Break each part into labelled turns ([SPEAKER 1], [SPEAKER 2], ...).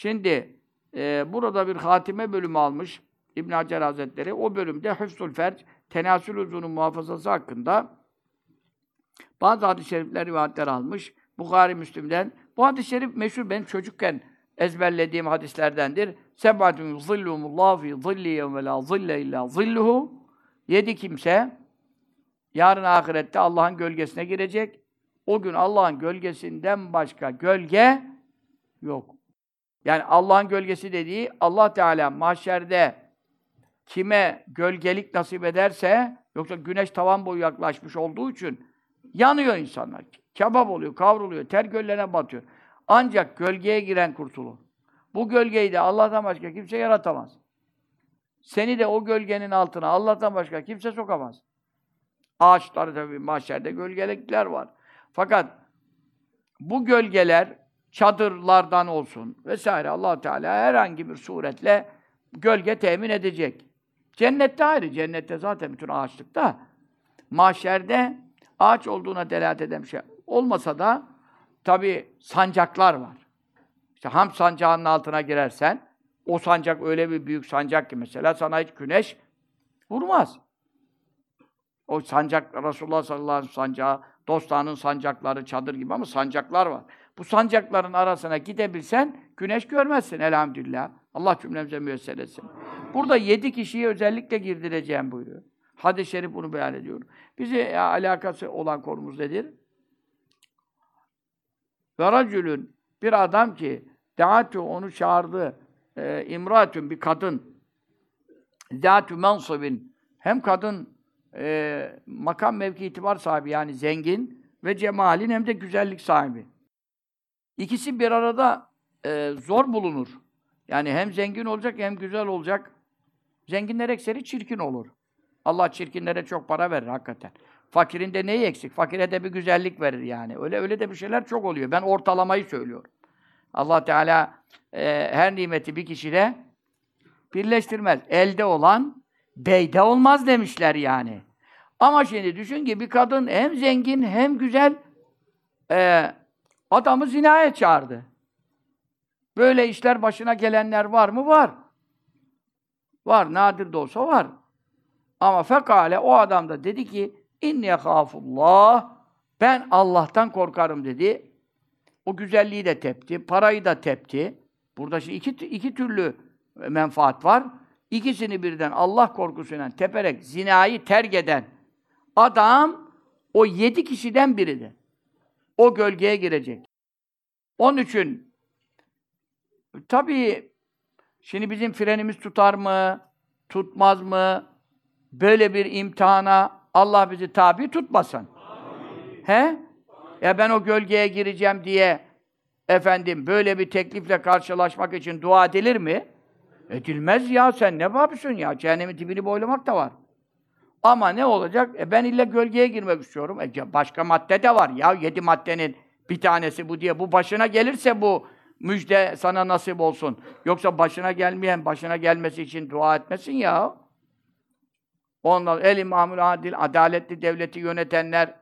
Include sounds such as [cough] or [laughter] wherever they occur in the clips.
[SPEAKER 1] Şimdi e, burada bir hatime bölümü almış İbn Hacer Hazretleri. O bölümde Hüfzül Ferc, tenasül uzunun muhafazası hakkında bazı hadis-i şerifler, rivayetler almış. Bukhari Müslim'den. Bu hadis-i şerif meşhur benim çocukken ezberlediğim hadislerdendir. Sebatun zillumullah fi zilli yevme la zille illa zilluhu. Yedi kimse yarın ahirette Allah'ın gölgesine girecek. O gün Allah'ın gölgesinden başka gölge yok. Yani Allah'ın gölgesi dediği Allah Teala mahşerde kime gölgelik nasip ederse yoksa güneş tavan boyu yaklaşmış olduğu için yanıyor insanlar. Kebap oluyor, kavruluyor, ter göllerine batıyor. Ancak gölgeye giren kurtulur. Bu gölgeyi de Allah'tan başka kimse yaratamaz. Seni de o gölgenin altına Allah'tan başka kimse sokamaz. Ağaçları tabii mahşerde gölgelikler var. Fakat bu gölgeler çadırlardan olsun vesaire allah Teala herhangi bir suretle gölge temin edecek. Cennette ayrı. Cennette zaten bütün ağaçlıkta. Mahşerde ağaç olduğuna delalet eden bir şey olmasa da tabi sancaklar var. İşte ham sancağının altına girersen o sancak öyle bir büyük sancak ki mesela sana hiç güneş vurmaz. O sancak Resulullah sallallahu aleyhi ve sellem sancağı, dostlarının sancakları çadır gibi ama sancaklar var. Bu sancakların arasına gidebilsen güneş görmezsin elhamdülillah. Allah cümlemize müyesser etsin. Burada yedi kişiyi özellikle girdireceğim buyuruyor. Hadis-i şerif bunu beyan ediyor. Bize ya, alakası olan konumuz nedir? Ve racülün bir adam ki Deatu onu çağırdı. E, imratun bir kadın. Zatu mansubin hem kadın e, makam mevki itibar sahibi yani zengin ve cemalin hem de güzellik sahibi. İkisi bir arada e, zor bulunur. Yani hem zengin olacak hem güzel olacak. Zenginler ekseri çirkin olur. Allah çirkinlere çok para verir hakikaten. Fakirin de neyi eksik? Fakire de bir güzellik verir yani. Öyle öyle de bir şeyler çok oluyor. Ben ortalamayı söylüyorum. Allah Teala e, her nimeti bir kişide birleştirmez. Elde olan beyde olmaz demişler yani. Ama şimdi düşün ki bir kadın hem zengin hem güzel e, adamı zinaya çağırdı. Böyle işler başına gelenler var mı? Var. Var. Nadir de olsa var. Ama fekale o adam da dedi ki inni yehafullah ben Allah'tan korkarım dedi. O güzelliği de tepti, parayı da tepti. Burada şimdi iki, iki türlü menfaat var. İkisini birden Allah korkusuyla teperek zinayı terk eden adam o yedi kişiden biridir. O gölgeye girecek. Onun için tabii şimdi bizim frenimiz tutar mı, tutmaz mı? Böyle bir imtihana Allah bizi tabi tutmasın. Amin. He? Ya ben o gölgeye gireceğim diye efendim böyle bir teklifle karşılaşmak için dua edilir mi? Edilmez ya sen ne yapıyorsun ya? Cehennemin dibini boylamak da var. Ama ne olacak? E ben illa gölgeye girmek istiyorum. E başka madde de var ya. Yedi maddenin bir tanesi bu diye. Bu başına gelirse bu müjde sana nasip olsun. Yoksa başına gelmeyen, başına gelmesi için dua etmesin ya. Ondan el imamül adil, adaletli devleti yönetenler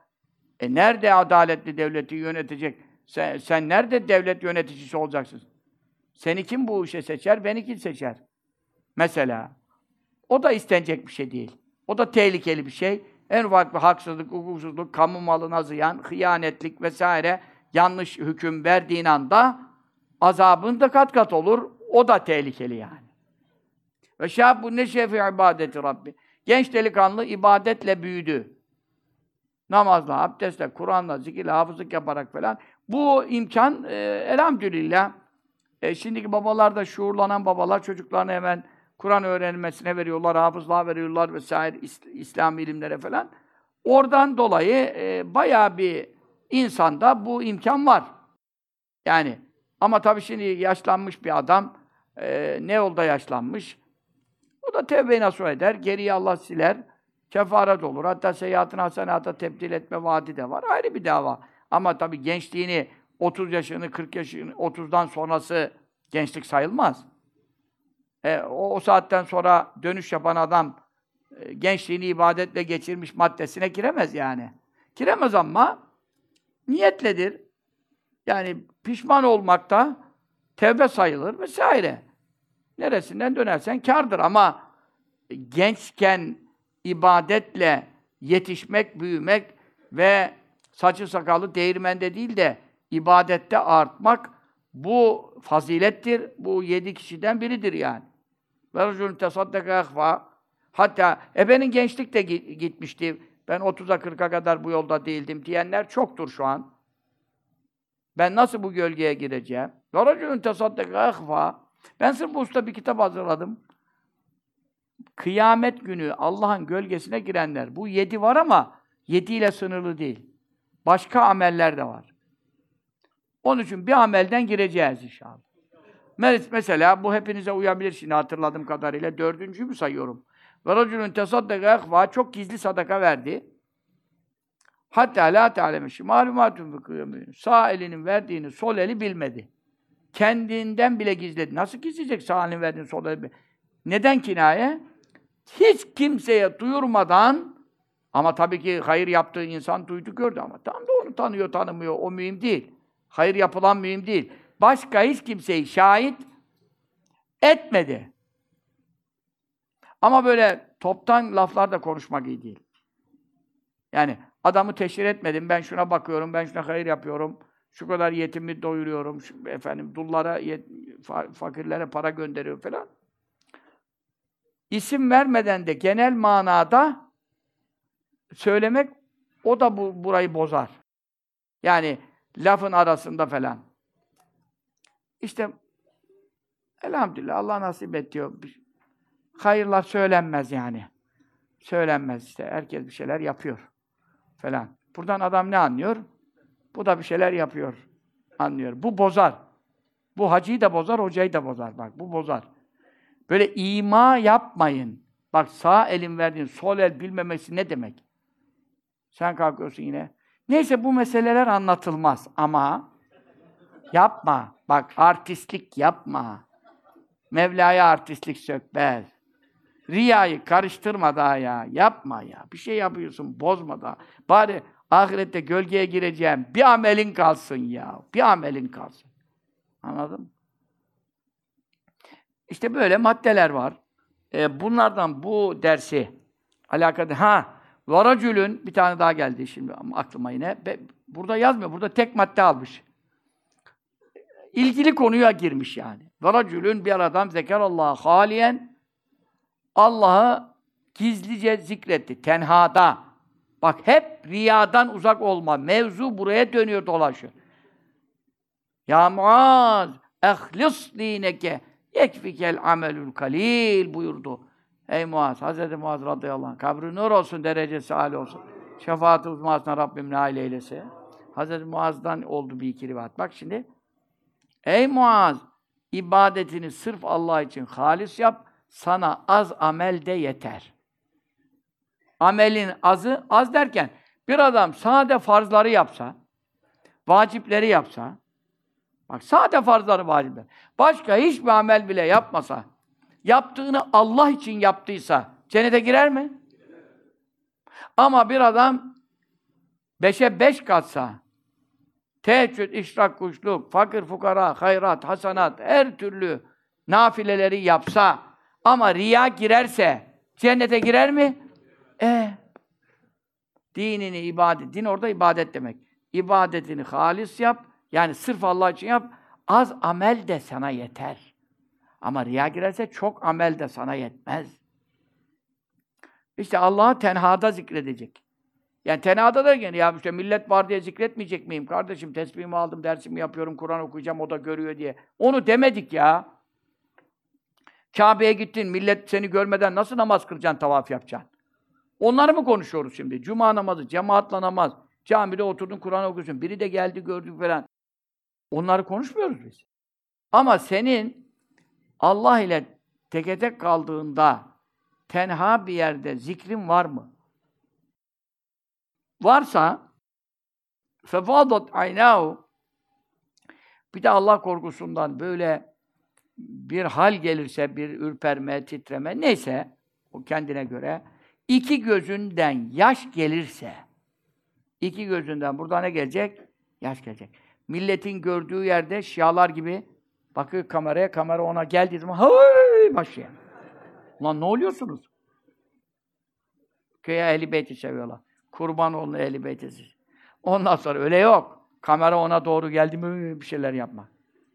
[SPEAKER 1] e nerede adaletli devleti yönetecek? Sen, sen nerede devlet yöneticisi olacaksın? Seni kim bu işe seçer? Beni kim seçer? Mesela. O da istenecek bir şey değil. O da tehlikeli bir şey. En ufak bir haksızlık, hukuksuzluk, kamu malına ziyan, hıyanetlik vesaire yanlış hüküm verdiğin anda azabın da kat kat olur. O da tehlikeli yani. Ve şâbbu neşefi ibadeti Rabbi. Genç delikanlı ibadetle büyüdü. Namazla, abdestle, Kur'an'la, zikirle, hafızlık yaparak falan. Bu imkan e, elhamdülillah. E, şimdiki babalar da şuurlanan babalar çocuklarını hemen Kur'an öğrenmesine veriyorlar, hafızlığa veriyorlar vesaire İslam ilimlere falan. Oradan dolayı e, bayağı bir insanda bu imkan var. Yani ama tabii şimdi yaşlanmış bir adam e, ne yolda yaşlanmış? O da tevbe nasuh eder, geriye Allah siler, kefaret olur. Hatta seyyiatın hasenata tebdil etme vaadi de var. Ayrı bir dava. Ama tabii gençliğini 30 yaşını, 40 yaşını, 30'dan sonrası gençlik sayılmaz. E, o, o saatten sonra dönüş yapan adam e, gençliğini ibadetle geçirmiş maddesine giremez yani. Giremez ama niyetledir. Yani pişman olmakta tevbe sayılır vesaire. Neresinden dönersen kârdır ama gençken ibadetle yetişmek, büyümek ve saçı sakalı değirmende değil de ibadette artmak bu fazilettir. Bu yedi kişiden biridir yani. Ve racülün tesaddaka ehfa. Hatta ebenin gençlik de gitmişti. Ben 30'a 40'a kadar bu yolda değildim diyenler çoktur şu an. Ben nasıl bu gölgeye gireceğim? Ve racülün tesaddaka ehfa. Ben sırf bu usta bir kitap hazırladım. Kıyamet günü Allah'ın gölgesine girenler. Bu yedi var ama yediyle sınırlı değil. Başka ameller de var. Onun için bir amelden gireceğiz inşallah. Mesela bu hepinize uyabilir şimdi hatırladığım kadarıyla. Dördüncü mü sayıyorum? Ve racülün tesaddaka çok gizli sadaka verdi. Hatta la te'alemiş malumatun Sağ elinin verdiğini sol eli bilmedi. Kendinden bile gizledi. Nasıl gizleyecek sağ elinin verdiğini sol eli? Neden kinaye? Hiç kimseye duyurmadan ama tabii ki hayır yaptığı insan duydu gördü ama tam da onu tanıyor tanımıyor o mühim değil. Hayır yapılan mühim değil. Başka hiç kimseyi şahit etmedi. Ama böyle toptan laflar konuşmak iyi değil. Yani adamı teşhir etmedim, ben şuna bakıyorum, ben şuna hayır yapıyorum, şu kadar yetimi doyuruyorum, şu, efendim dullara, yet, fakirlere para gönderiyor falan. İsim vermeden de genel manada söylemek o da bu burayı bozar. Yani lafın arasında falan. İşte elhamdülillah Allah nasip et diyor. Hayırlar söylenmez yani. Söylenmez işte. Herkes bir şeyler yapıyor. Falan. Buradan adam ne anlıyor? Bu da bir şeyler yapıyor. Anlıyor. Bu bozar. Bu hacıyı da bozar, hocayı da bozar. Bak bu bozar. Böyle ima yapmayın. Bak sağ elin verdiğin sol el bilmemesi ne demek? Sen kalkıyorsun yine. Neyse bu meseleler anlatılmaz ama yapma. Bak artistlik yapma. Mevla'ya artistlik sökmez. Riyayı karıştırma daha ya. Yapma ya. Bir şey yapıyorsun, bozma da. Bari ahirette gölgeye gireceğim. Bir amelin kalsın ya. Bir amelin kalsın. Anladın mı? İşte böyle maddeler var. Ee, bunlardan bu dersi alakalı ha varacülün bir tane daha geldi şimdi aklıma yine. Be, burada yazmıyor. Burada tek madde almış. İlgili konuya girmiş yani. Varacülün bir adam zekerallah haliyen Allah'ı gizlice zikretti. Tenhada. Bak hep riyadan uzak olma. Mevzu buraya dönüyor dolaşıyor. Ya Muaz, ehlis dineke Yekfikel amelül kalil buyurdu. Ey Muaz, Hz. Muaz radıyallahu anh, kabri nur olsun, derecesi âli olsun. Şefaat-i uzmasına Rabbim nail eylese. Hz. Muaz'dan oldu bir iki rivayet. Bak şimdi. Ey Muaz, ibadetini sırf Allah için halis yap, sana az amel de yeter. Amelin azı, az derken, bir adam sade farzları yapsa, vacipleri yapsa, Bak sade farzları vacipler. Başka hiçbir amel bile yapmasa, yaptığını Allah için yaptıysa cennete girer mi? Ama bir adam beşe beş katsa, teheccüd, işrak, kuşluk, fakir, fukara, hayrat, hasanat, her türlü nafileleri yapsa ama riya girerse cennete girer mi? E dinini, ibadet, din orada ibadet demek. İbadetini halis yap, yani sırf Allah için yap, az amel de sana yeter. Ama riya girerse çok amel de sana yetmez. İşte Allah'ı tenhada zikredecek. Yani tenhada da yani ya işte millet var diye zikretmeyecek miyim? Kardeşim tesbihimi aldım, dersimi yapıyorum, Kur'an okuyacağım, o da görüyor diye. Onu demedik ya. Kabe'ye gittin, millet seni görmeden nasıl namaz kılacaksın, tavaf yapacaksın? Onları mı konuşuyoruz şimdi? Cuma namazı, cemaatla namaz. Camide oturdun, Kur'an okuyorsun. Biri de geldi, gördü falan. Onları konuşmuyoruz biz. Ama senin Allah ile teke tek kaldığında tenha bir yerde zikrin var mı? Varsa fefadat aynahu bir de Allah korkusundan böyle bir hal gelirse, bir ürperme, titreme, neyse o kendine göre iki gözünden yaş gelirse iki gözünden burada ne gelecek? Yaş gelecek milletin gördüğü yerde şialar gibi Bakıyor kameraya, kamera ona geldiği zaman hıy başlıyor. Ulan ne oluyorsunuz? Köye ehli beyti seviyorlar. Kurban olun ehli beyti. Ondan sonra öyle yok. Kamera ona doğru geldi mi bir şeyler yapma.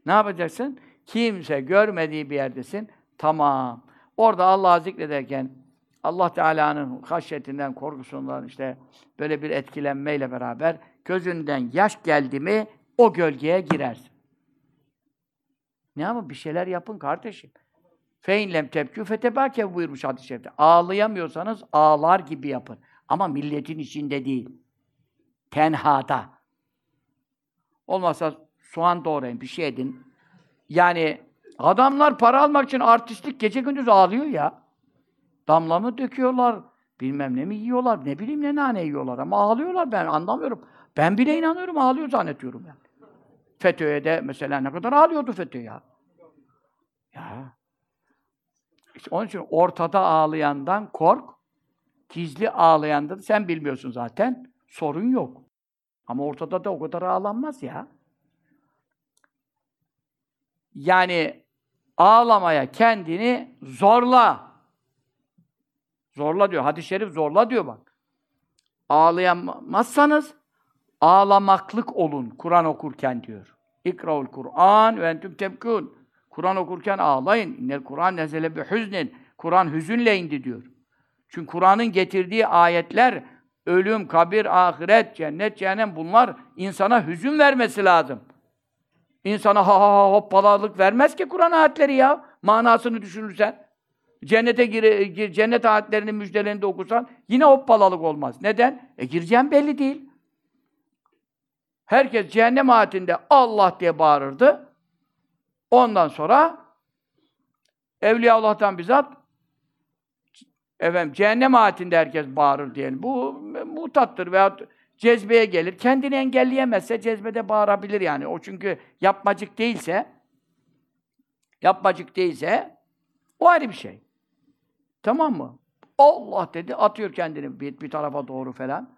[SPEAKER 1] Ne yapacaksın? Kimse görmediği bir yerdesin. Tamam. Orada Allah'ı zikrederken Allah Teala'nın haşyetinden, korkusundan işte böyle bir etkilenmeyle beraber gözünden yaş geldi mi o gölgeye girersin. Ne ama bir şeyler yapın kardeşim. Feynlem tepkü fetebâke buyurmuş hadis-i şerifte. Ağlayamıyorsanız ağlar gibi yapın. Ama milletin içinde değil. Tenhada. Olmazsa soğan doğrayın, bir şey edin. Yani adamlar para almak için artistlik gece gündüz ağlıyor ya. Damla mı döküyorlar, bilmem ne mi yiyorlar, ne bileyim ne nane yiyorlar ama ağlıyorlar ben anlamıyorum. Ben bile inanıyorum, ağlıyor zannediyorum yani. FETÖ'ye de mesela ne kadar ağlıyordu FETÖ ya. Ya. İşte onun için ortada ağlayandan kork, gizli ağlayandan sen bilmiyorsun zaten, sorun yok. Ama ortada da o kadar ağlanmaz ya. Yani ağlamaya kendini zorla. Zorla diyor. Hadis-i şerif zorla diyor bak. Ağlayamazsanız ağlamaklık olun Kur'an okurken diyor. İkraul Kur'an ve entüm tebkûn. Kur'an okurken ağlayın. İnnel Kur'an nezele bi hüznin. Kur'an hüzünle indi diyor. Çünkü Kur'an'ın getirdiği ayetler ölüm, kabir, ahiret, cennet, cehennem bunlar insana hüzün vermesi lazım. İnsana ha ha ha hoppalalık vermez ki Kur'an ayetleri ya. Manasını düşünürsen. Cennete gir, gir cennet ayetlerinin müjdelerini de okursan yine hoppalalık olmaz. Neden? E gireceğim belli değil. Herkes cehennem ayetinde Allah diye bağırırdı. Ondan sonra Evliya Allah'tan bizzat efendim cehennem ayetinde herkes bağırır diyelim. Bu mutattır veya cezbeye gelir. Kendini engelleyemezse cezbede bağırabilir yani. O çünkü yapmacık değilse yapmacık değilse o ayrı bir şey. Tamam mı? Allah dedi, atıyor kendini bir, bir tarafa doğru falan.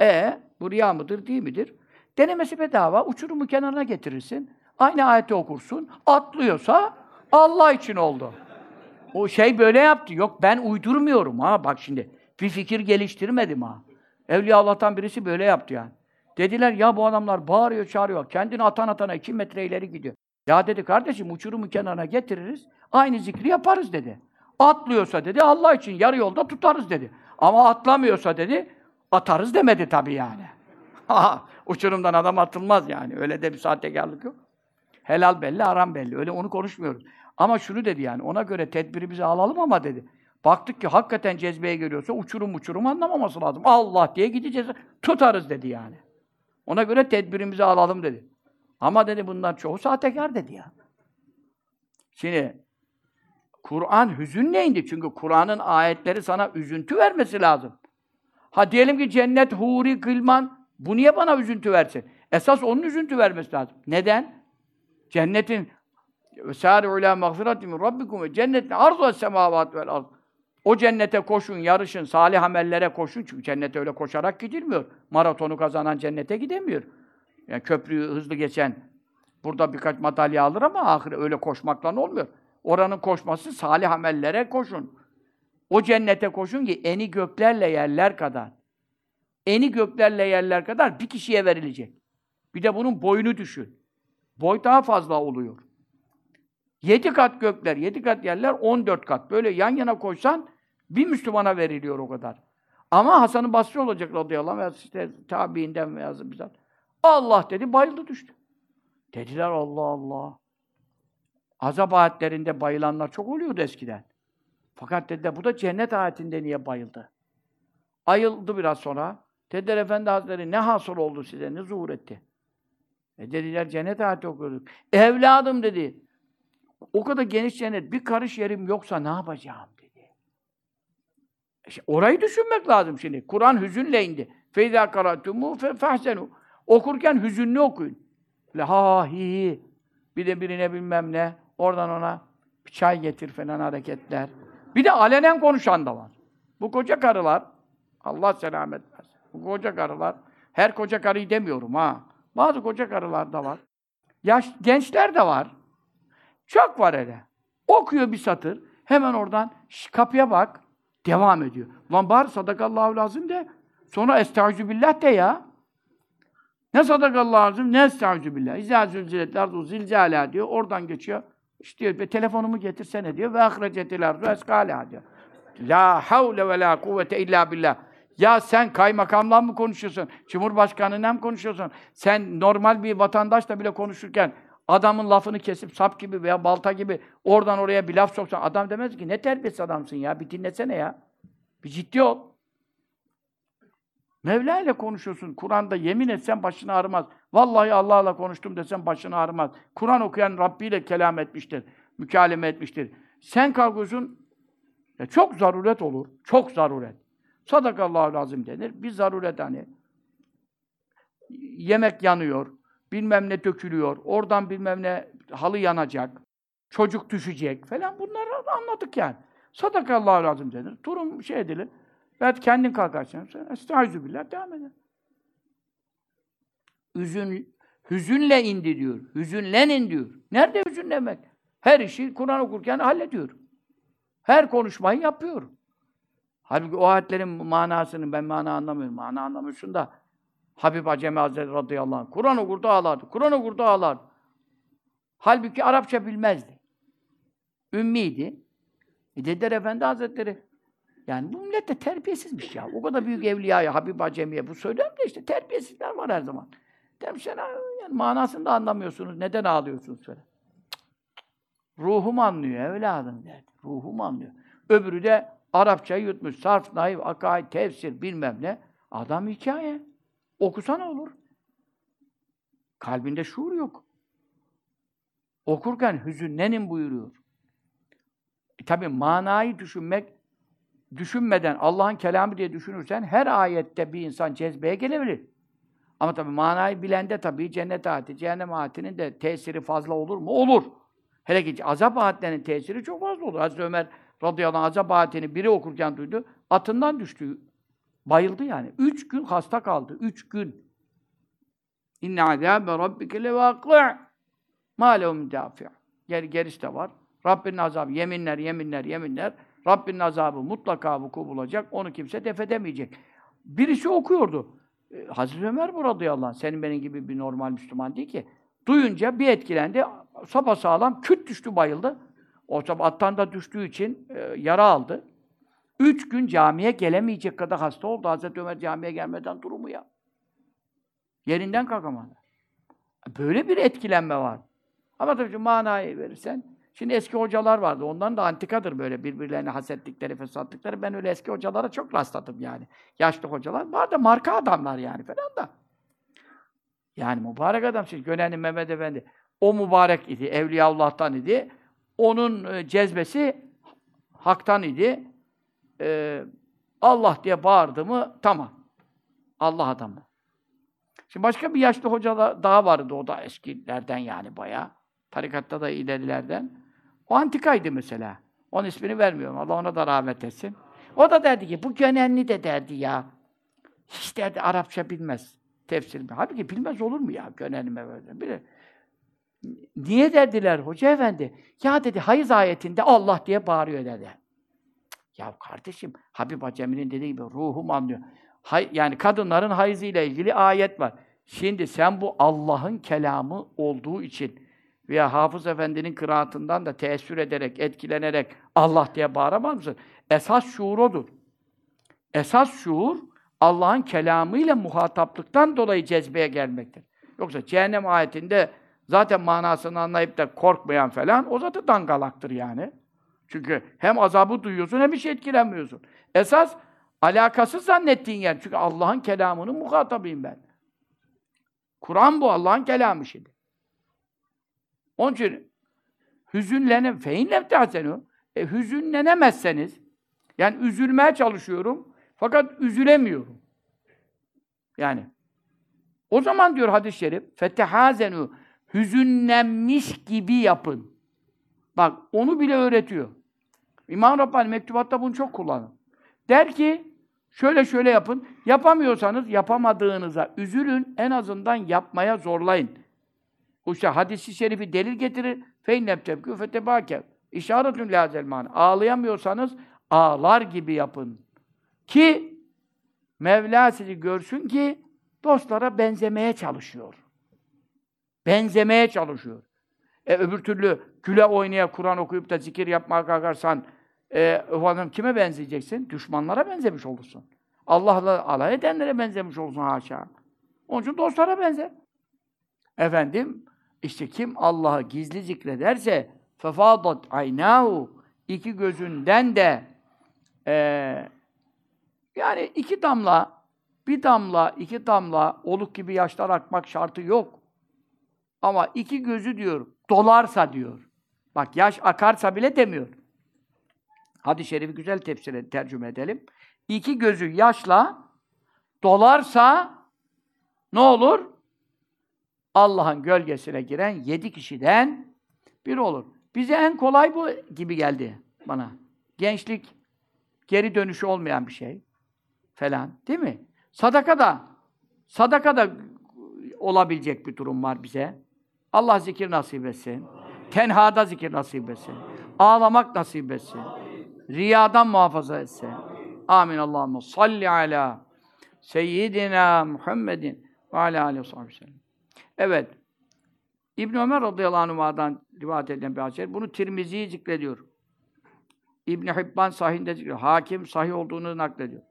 [SPEAKER 1] E bu riya mıdır, değil midir? Denemesi bedava, uçurumu kenarına getirirsin. Aynı ayeti okursun. Atlıyorsa Allah için oldu. O şey böyle yaptı. Yok ben uydurmuyorum ha bak şimdi. Bir fikir geliştirmedim ha. Evliya Allah'tan birisi böyle yaptı yani. Dediler ya bu adamlar bağırıyor çağırıyor. Kendini atan atana iki metre ileri gidiyor. Ya dedi kardeşim uçurumu kenarına getiririz. Aynı zikri yaparız dedi. Atlıyorsa dedi Allah için yarı yolda tutarız dedi. Ama atlamıyorsa dedi atarız demedi tabii yani. [laughs] Uçurumdan adam atılmaz yani. Öyle de bir sahtekarlık yok. Helal belli, haram belli. Öyle onu konuşmuyoruz. Ama şunu dedi yani, ona göre tedbirimizi alalım ama dedi. Baktık ki hakikaten cezbeye geliyorsa uçurum uçurum anlamaması lazım. Allah diye gideceğiz, tutarız dedi yani. Ona göre tedbirimizi alalım dedi. Ama dedi bunlar çoğu sahtekar dedi ya. Şimdi Kur'an hüzünle indi. Çünkü Kur'an'ın ayetleri sana üzüntü vermesi lazım. Ha diyelim ki cennet, huri, kılman, bu niye bana üzüntü versin? Esas onun üzüntü vermesi lazım. Neden? Cennetin Sâri'u ilâ mağfiratin min rabbikum ve cennetin arzu es-semâvât vel ard. O cennete koşun, yarışın, salih amellere koşun. Çünkü cennete öyle koşarak gidilmiyor. Maratonu kazanan cennete gidemiyor. Yani köprüyü hızlı geçen burada birkaç madalya alır ama ahire öyle koşmakla olmuyor. Oranın koşması salih amellere koşun. O cennete koşun ki eni göklerle yerler kadar. Eni göklerle yerler kadar bir kişiye verilecek. Bir de bunun boyunu düşün. Boy daha fazla oluyor. Yedi kat gökler, yedi kat yerler, on dört kat. Böyle yan yana koysan bir Müslümana veriliyor o kadar. Ama Hasan-ı Basri olacak radıyallahu anh işte tabiinden veya bizzat. Allah dedi, bayıldı düştü. Dediler Allah Allah. Azap ayetlerinde bayılanlar çok oluyordu eskiden. Fakat dediler bu da cennet ayetinde niye bayıldı? Ayıldı biraz sonra. Dediler Efendi Hazretleri ne hasıl oldu size, ne zuhur etti? E dediler cennet ayeti okuduk. Evladım dedi. O kadar geniş cennet, bir karış yerim yoksa ne yapacağım dedi. İşte orayı düşünmek lazım şimdi. Kur'an hüzünle indi. Feyza karatumu fehsenu. Okurken hüzünlü okuyun. Ha hi hi. Bir de birine bilmem ne. Oradan ona bir çay getir falan hareketler. Bir de alenen konuşan da var. Bu koca karılar, Allah selamet versin. Bu koca karılar, her koca karıyı demiyorum ha. Bazı koca karılar da var. Yaş, gençler de var. Çok var hele. Okuyor bir satır. Hemen oradan "Şş, kapıya bak. Devam ediyor. Lan bari sadakallahu lazım de. Sonra estaizu billah de ya. Ne sadakallahu lazım ne estaizu billah. İzâ zülzilet ardu zilzâlâ diyor. Oradan geçiyor. İşte diyor, telefonumu getirsene diyor. Ve ahrecetil ardu eskâlâ diyor. La havle ve la kuvvete illa billah. Ya sen kaymakamla mı konuşuyorsun? Cumhurbaşkanıyla mı konuşuyorsun? Sen normal bir vatandaşla bile konuşurken adamın lafını kesip sap gibi veya balta gibi oradan oraya bir laf soksan adam demez ki ne terbiyesiz adamsın ya bir dinlesene ya. Bir ciddi ol. Mevla ile konuşuyorsun. Kur'an'da yemin etsen başını ağrımaz. Vallahi Allah'la konuştum desen başını ağrımaz. Kur'an okuyan Rabbi ile kelam etmiştir. Mükaleme etmiştir. Sen kalkıyorsun ya çok zaruret olur. Çok zaruret. Sadakallahu lazım denir. Bir zaruret hani. Yemek yanıyor. Bilmem ne dökülüyor. Oradan bilmem ne halı yanacak. Çocuk düşecek falan. Bunları anladık yani. Sadakallahu lazım denir. Durum şey edilir. Ve kendin kalkarsın. Estaizu billah devam eder. Üzün, hüzünle indi diyor. Hüzünlenin diyor. Nerede hüzünlemek? Her işi Kur'an okurken hallediyor. Her konuşmayı yapıyor. Halbuki o ayetlerin manasını ben mana anlamıyorum. Mana anlamıyorsun da Habib Acemi Hazretleri radıyallahu anh. Kur'an okurdu ağlardı. Kur'an okurdu ağlardı. Halbuki Arapça bilmezdi. Ümmiydi. E dediler Efendi Hazretleri. Yani bu millet de terbiyesizmiş ya. O kadar büyük evliyaya, Habib Acemi'ye bu söyler de işte terbiyesizler var her zaman. Demişler yani manasını da anlamıyorsunuz. Neden ağlıyorsunuz söyle. Ruhum anlıyor evladım derdi. Ruhum anlıyor. Öbürü de Arapçayı yutmuş. Sarf, naif, akaid, tefsir bilmem ne. Adam hikaye. Okusana olur. Kalbinde şuur yok. Okurken hüzünlenin buyuruyor. E, Tabi manayı düşünmek, düşünmeden Allah'ın kelamı diye düşünürsen her ayette bir insan cezbeye gelebilir. Ama tabi manayı bilende tabi cennet ayeti, cehennem ayetinin de tesiri fazla olur mu? Olur. Hele ki azap ayetlerinin tesiri çok fazla olur. Hazreti Ömer radıyallahu anh azap ayetini biri okurken duydu. Atından düştü. Bayıldı yani. Üç gün hasta kaldı. Üç gün. İnne azâbe rabbike levâkı' mâ lehu müdâfi' Geri, gerisi de var. Rabbinin azabı, yeminler, yeminler, yeminler. Rabbinin azabı mutlaka vuku bulacak. Onu kimse def edemeyecek. Birisi okuyordu. E, Hazreti Ömer bu radıyallahu anh. Senin benim gibi bir normal Müslüman değil ki. Duyunca bir etkilendi. Sapasağlam küt düştü bayıldı. O attan da düştüğü için e, yara aldı. Üç gün camiye gelemeyecek kadar hasta oldu. Hazreti Ömer camiye gelmeden durumu ya. Yerinden kalkamadı. Böyle bir etkilenme var. Ama tabii şu manayı verirsen, şimdi eski hocalar vardı. Ondan da antikadır böyle birbirlerine hasetlikleri, fesatlıkları. Ben öyle eski hocalara çok rastladım yani. Yaşlı hocalar. Var da marka adamlar yani falan da. Yani mübarek adam. Şimdi Gönenli Mehmet Efendi. O mübarek idi. Evliyaullah'tan idi. Onun e, cezbesi haktan idi. Ee, Allah diye bağırdı mı tamam. Allah adamı. Şimdi başka bir yaşlı hoca da- daha vardı. O da eskilerden yani bayağı. Tarikatta da ilerilerden. O antikaydı mesela. Onun ismini vermiyorum. Allah ona da rahmet etsin. O da derdi ki bu Gönenli de derdi ya. Hiç derdi Arapça bilmez. Tefsir mi? Halbuki bilmez olur mu ya Gönenli Mehmet'e? Bilir. Niye derdiler hoca efendi? Ya dedi hayız ayetinde Allah diye bağırıyor dedi. Ya kardeşim Habib Acemi'nin dediği gibi ruhum anlıyor. Hay, yani kadınların hayızı ile ilgili ayet var. Şimdi sen bu Allah'ın kelamı olduğu için veya Hafız Efendi'nin kıraatından da teessür ederek, etkilenerek Allah diye bağıramaz mısın? Esas şuur odur. Esas şuur Allah'ın kelamıyla muhataplıktan dolayı cezbeye gelmektir. Yoksa cehennem ayetinde zaten manasını anlayıp da korkmayan falan o zaten dangalaktır yani. Çünkü hem azabı duyuyorsun hem hiç etkilenmiyorsun. Esas alakasız zannettiğin yer. Çünkü Allah'ın kelamının muhatabıyım ben. Kur'an bu Allah'ın kelamı şimdi. Onun için hüzünlenin feinle tehsenu e, hüzünlenemezseniz yani üzülmeye çalışıyorum fakat üzülemiyorum. Yani o zaman diyor hadis-i şerif fetehazenu hüzünlenmiş gibi yapın. Bak onu bile öğretiyor. İmam Rabbani mektubatta bunu çok kullanır. Der ki şöyle şöyle yapın. Yapamıyorsanız yapamadığınıza üzülün. En azından yapmaya zorlayın. Bu işte hadisi şerifi delil getirir. Feinneb tebkü fetebâkev. İşaretün lâzel. Ağlayamıyorsanız ağlar gibi yapın. Ki Mevla sizi görsün ki dostlara benzemeye çalışıyor. Benzemeye çalışıyor. E öbür türlü güle oynaya Kur'an okuyup da zikir yapmaya kalkarsan e, efendim kime benzeyeceksin? Düşmanlara benzemiş olursun. Allah'la alay edenlere benzemiş olursun haşa. Onun için dostlara benzer. Efendim, işte kim Allah'ı gizli zikrederse fefadat aynahu iki gözünden de e, yani iki damla bir damla, iki damla oluk gibi yaşlar akmak şartı yok. Ama iki gözü diyor, dolarsa diyor. Bak yaş akarsa bile demiyor. Hadis-i şerifi güzel tefsir tercüme edelim. İki gözü yaşla dolarsa ne olur? Allah'ın gölgesine giren yedi kişiden biri olur. Bize en kolay bu gibi geldi bana. Gençlik geri dönüşü olmayan bir şey falan. Değil mi? Sadaka da sadaka da olabilecek bir durum var bize. Allah zikir nasip etsin. Tenhada zikir nasip etsin. Ağlamak nasip etsin. Riyadan muhafaza etsin. Amin. Allahümme salli ala seyyidina Muhammedin ve ala aleyhi ve sellem. Evet. İbn Ömer radıyallahu anh'dan rivayet edilen bir hadis. Bunu Tirmizi zikrediyor. İbn Hibban sahihinde zikrediyor. Hakim sahih olduğunu naklediyor.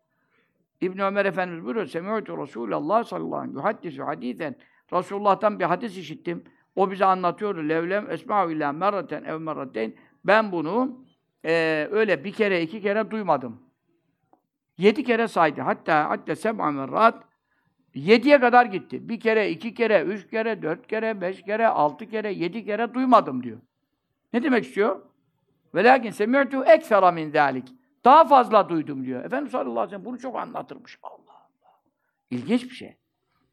[SPEAKER 1] İbn Ömer Efendimiz buyuruyor. Semi'tu Resulullah sallallahu aleyhi ve sellem hadisen. Resulullah'tan bir hadis işittim. O bize anlatıyordu. Levlem esma'u illa merraten ev merrateyn. Ben bunu e, öyle bir kere, iki kere duymadım. Yedi kere saydı. Hatta hatta seb'a merrat Yediye kadar gitti. Bir kere, iki kere, üç kere, dört kere, beş kere, altı kere, yedi kere duymadım diyor. Ne demek istiyor? Velakin semi'tu eksera min zâlik. Daha fazla duydum diyor. Efendimiz sallallahu aleyhi ve sellem bunu çok anlatırmış. Allah Allah. İlginç bir şey.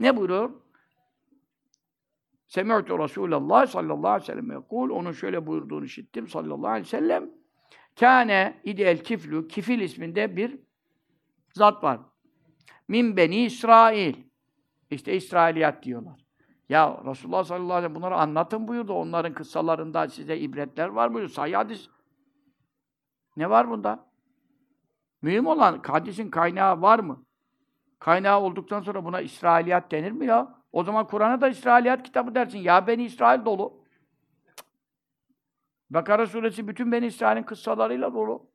[SPEAKER 1] Ne buyuruyor? Semi'tu Resulallah sallallahu aleyhi ve sellem yekul. Onun şöyle buyurduğunu işittim sallallahu aleyhi ve sellem. Kâne idel kiflu, kifil isminde bir zat var. Min beni İsrail. İşte İsrailiyat diyorlar. Ya Resulullah sallallahu aleyhi ve sellem bunları anlatın buyurdu. Onların kıssalarında size ibretler var buyurdu. Sahih hadis. Ne var bunda? Mühim olan hadisin kaynağı var mı? Kaynağı olduktan sonra buna İsrailiyat denir mi ya? O zaman Kur'an'a da İsrailiyat kitabı dersin. Ya Beni İsrail dolu. Bakara suresi bütün Beni İsrail'in kıssalarıyla dolu.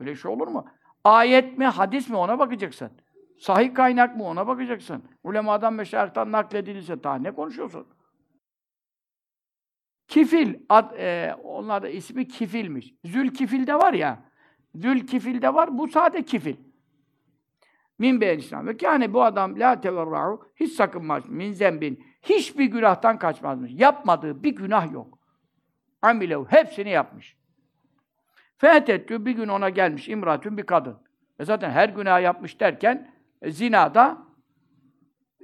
[SPEAKER 1] Böyle şey olur mu? Ayet mi, hadis mi ona bakacaksın. Sahih kaynak mı ona bakacaksın. Ulemadan, meşayihtan nakledilirse daha ne konuşuyorsun? Kifil, ad, e, onlar da ismi kifilmiş. Zülkifil de var ya, Zülkifil de var, bu sade kifil. Min be'el İslam. Ve kâne bu adam la teverra'u hiç sakınmaz min zembin. Hiçbir günahtan kaçmazmış. Yapmadığı bir günah yok. Amilev hepsini yapmış. Fetettü bir gün ona gelmiş imratün bir kadın. E zaten her günah yapmış derken e, zinada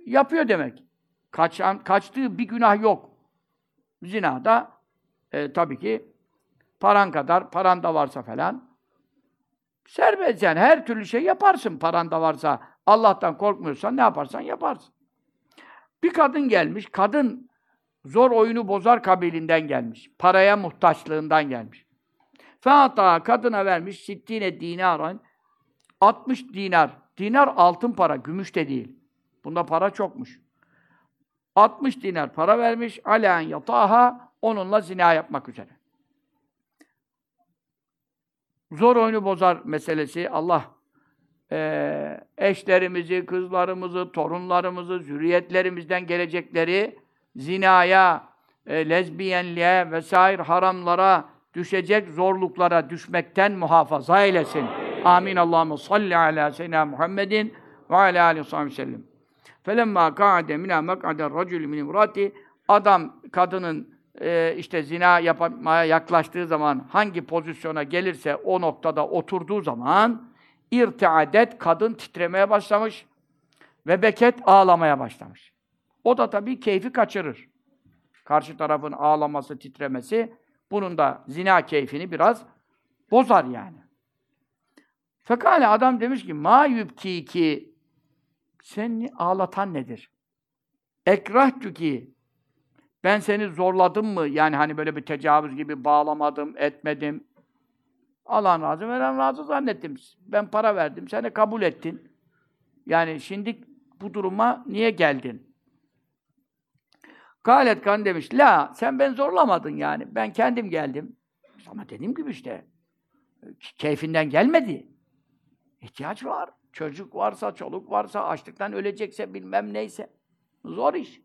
[SPEAKER 1] yapıyor demek. Kaçan, kaçtığı bir günah yok. Zinada e, tabii ki paran kadar, paran da varsa falan serbest yani her türlü şey yaparsın paran da varsa. Allah'tan korkmuyorsan ne yaparsan yaparsın. Bir kadın gelmiş, kadın zor oyunu bozar kabilinden gelmiş. Paraya muhtaçlığından gelmiş. Fata kadına vermiş sittine dinaran 60 dinar. Dinar altın para, gümüş de değil. Bunda para çokmuş. 60 dinar para vermiş. Alen yataha onunla zina yapmak üzere. Zor oyunu bozar meselesi. Allah e, eşlerimizi, kızlarımızı, torunlarımızı, zürriyetlerimizden gelecekleri zinaya, e, lezbiyenliğe vesaire haramlara düşecek zorluklara düşmekten muhafaza eylesin. Amin. Allahumme salli ala seyyidina Muhammedin ve ala aleyhi ve sellem. Felemma ka'ade mina mek'ade racül min imrati adam kadının e, işte zina yapmaya yaklaştığı zaman hangi pozisyona gelirse o noktada oturduğu zaman irtiadet kadın titremeye başlamış ve beket ağlamaya başlamış. O da tabii keyfi kaçırır. Karşı tarafın ağlaması, titremesi bunun da zina keyfini biraz bozar yani. Fekale adam demiş ki ma ki seni ağlatan nedir? Ekrahtü ki Ben seni zorladım mı? Yani hani böyle bir tecavüz gibi bağlamadım, etmedim. Allah'ın razı, veren razı zannettim. Ben para verdim, sen de kabul ettin. Yani şimdi bu duruma niye geldin? Galet kan demiş, la sen ben zorlamadın yani. Ben kendim geldim. Ama dediğim gibi işte, keyfinden gelmedi. İhtiyaç var. Çocuk varsa, çoluk varsa, açlıktan ölecekse bilmem neyse. Zor iş.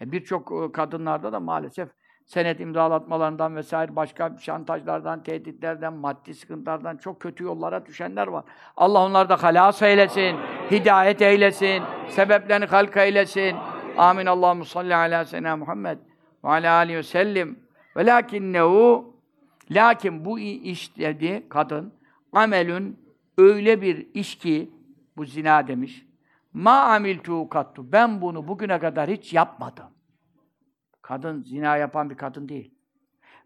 [SPEAKER 1] E Birçok kadınlarda da maalesef senet imzalatmalarından vesaire başka şantajlardan, tehditlerden, maddi sıkıntılardan çok kötü yollara düşenler var. Allah onları da halas eylesin, hidayet eylesin, sebeplerini halka eylesin. Amin. Allahu salli ala seyyidina Muhammed ve ala alihi ve sellim. Velakinnehu lakin bu iş dedi kadın amelün öyle bir iş ki bu zina demiş. Ma amiltu kattu. Ben bunu bugüne kadar hiç yapmadım. Kadın zina yapan bir kadın değil.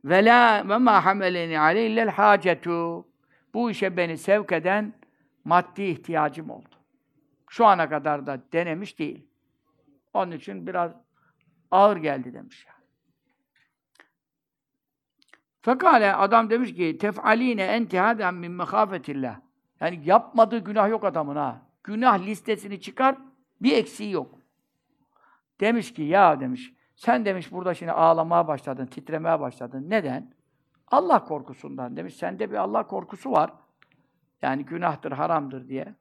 [SPEAKER 1] Ve la ve ma hameleni aleyhil hacetu. Bu işe beni sevk eden maddi ihtiyacım oldu. Şu ana kadar da denemiş değil. Onun için biraz ağır geldi demiş yani. Fekale adam demiş ki tef'aline enti haden min mehafetillah. Yani yapmadığı günah yok adamın ha. Günah listesini çıkar, bir eksiği yok. Demiş ki ya demiş, sen demiş burada şimdi ağlamaya başladın, titremeye başladın. Neden? Allah korkusundan demiş. Sende bir Allah korkusu var. Yani günahtır, haramdır diye.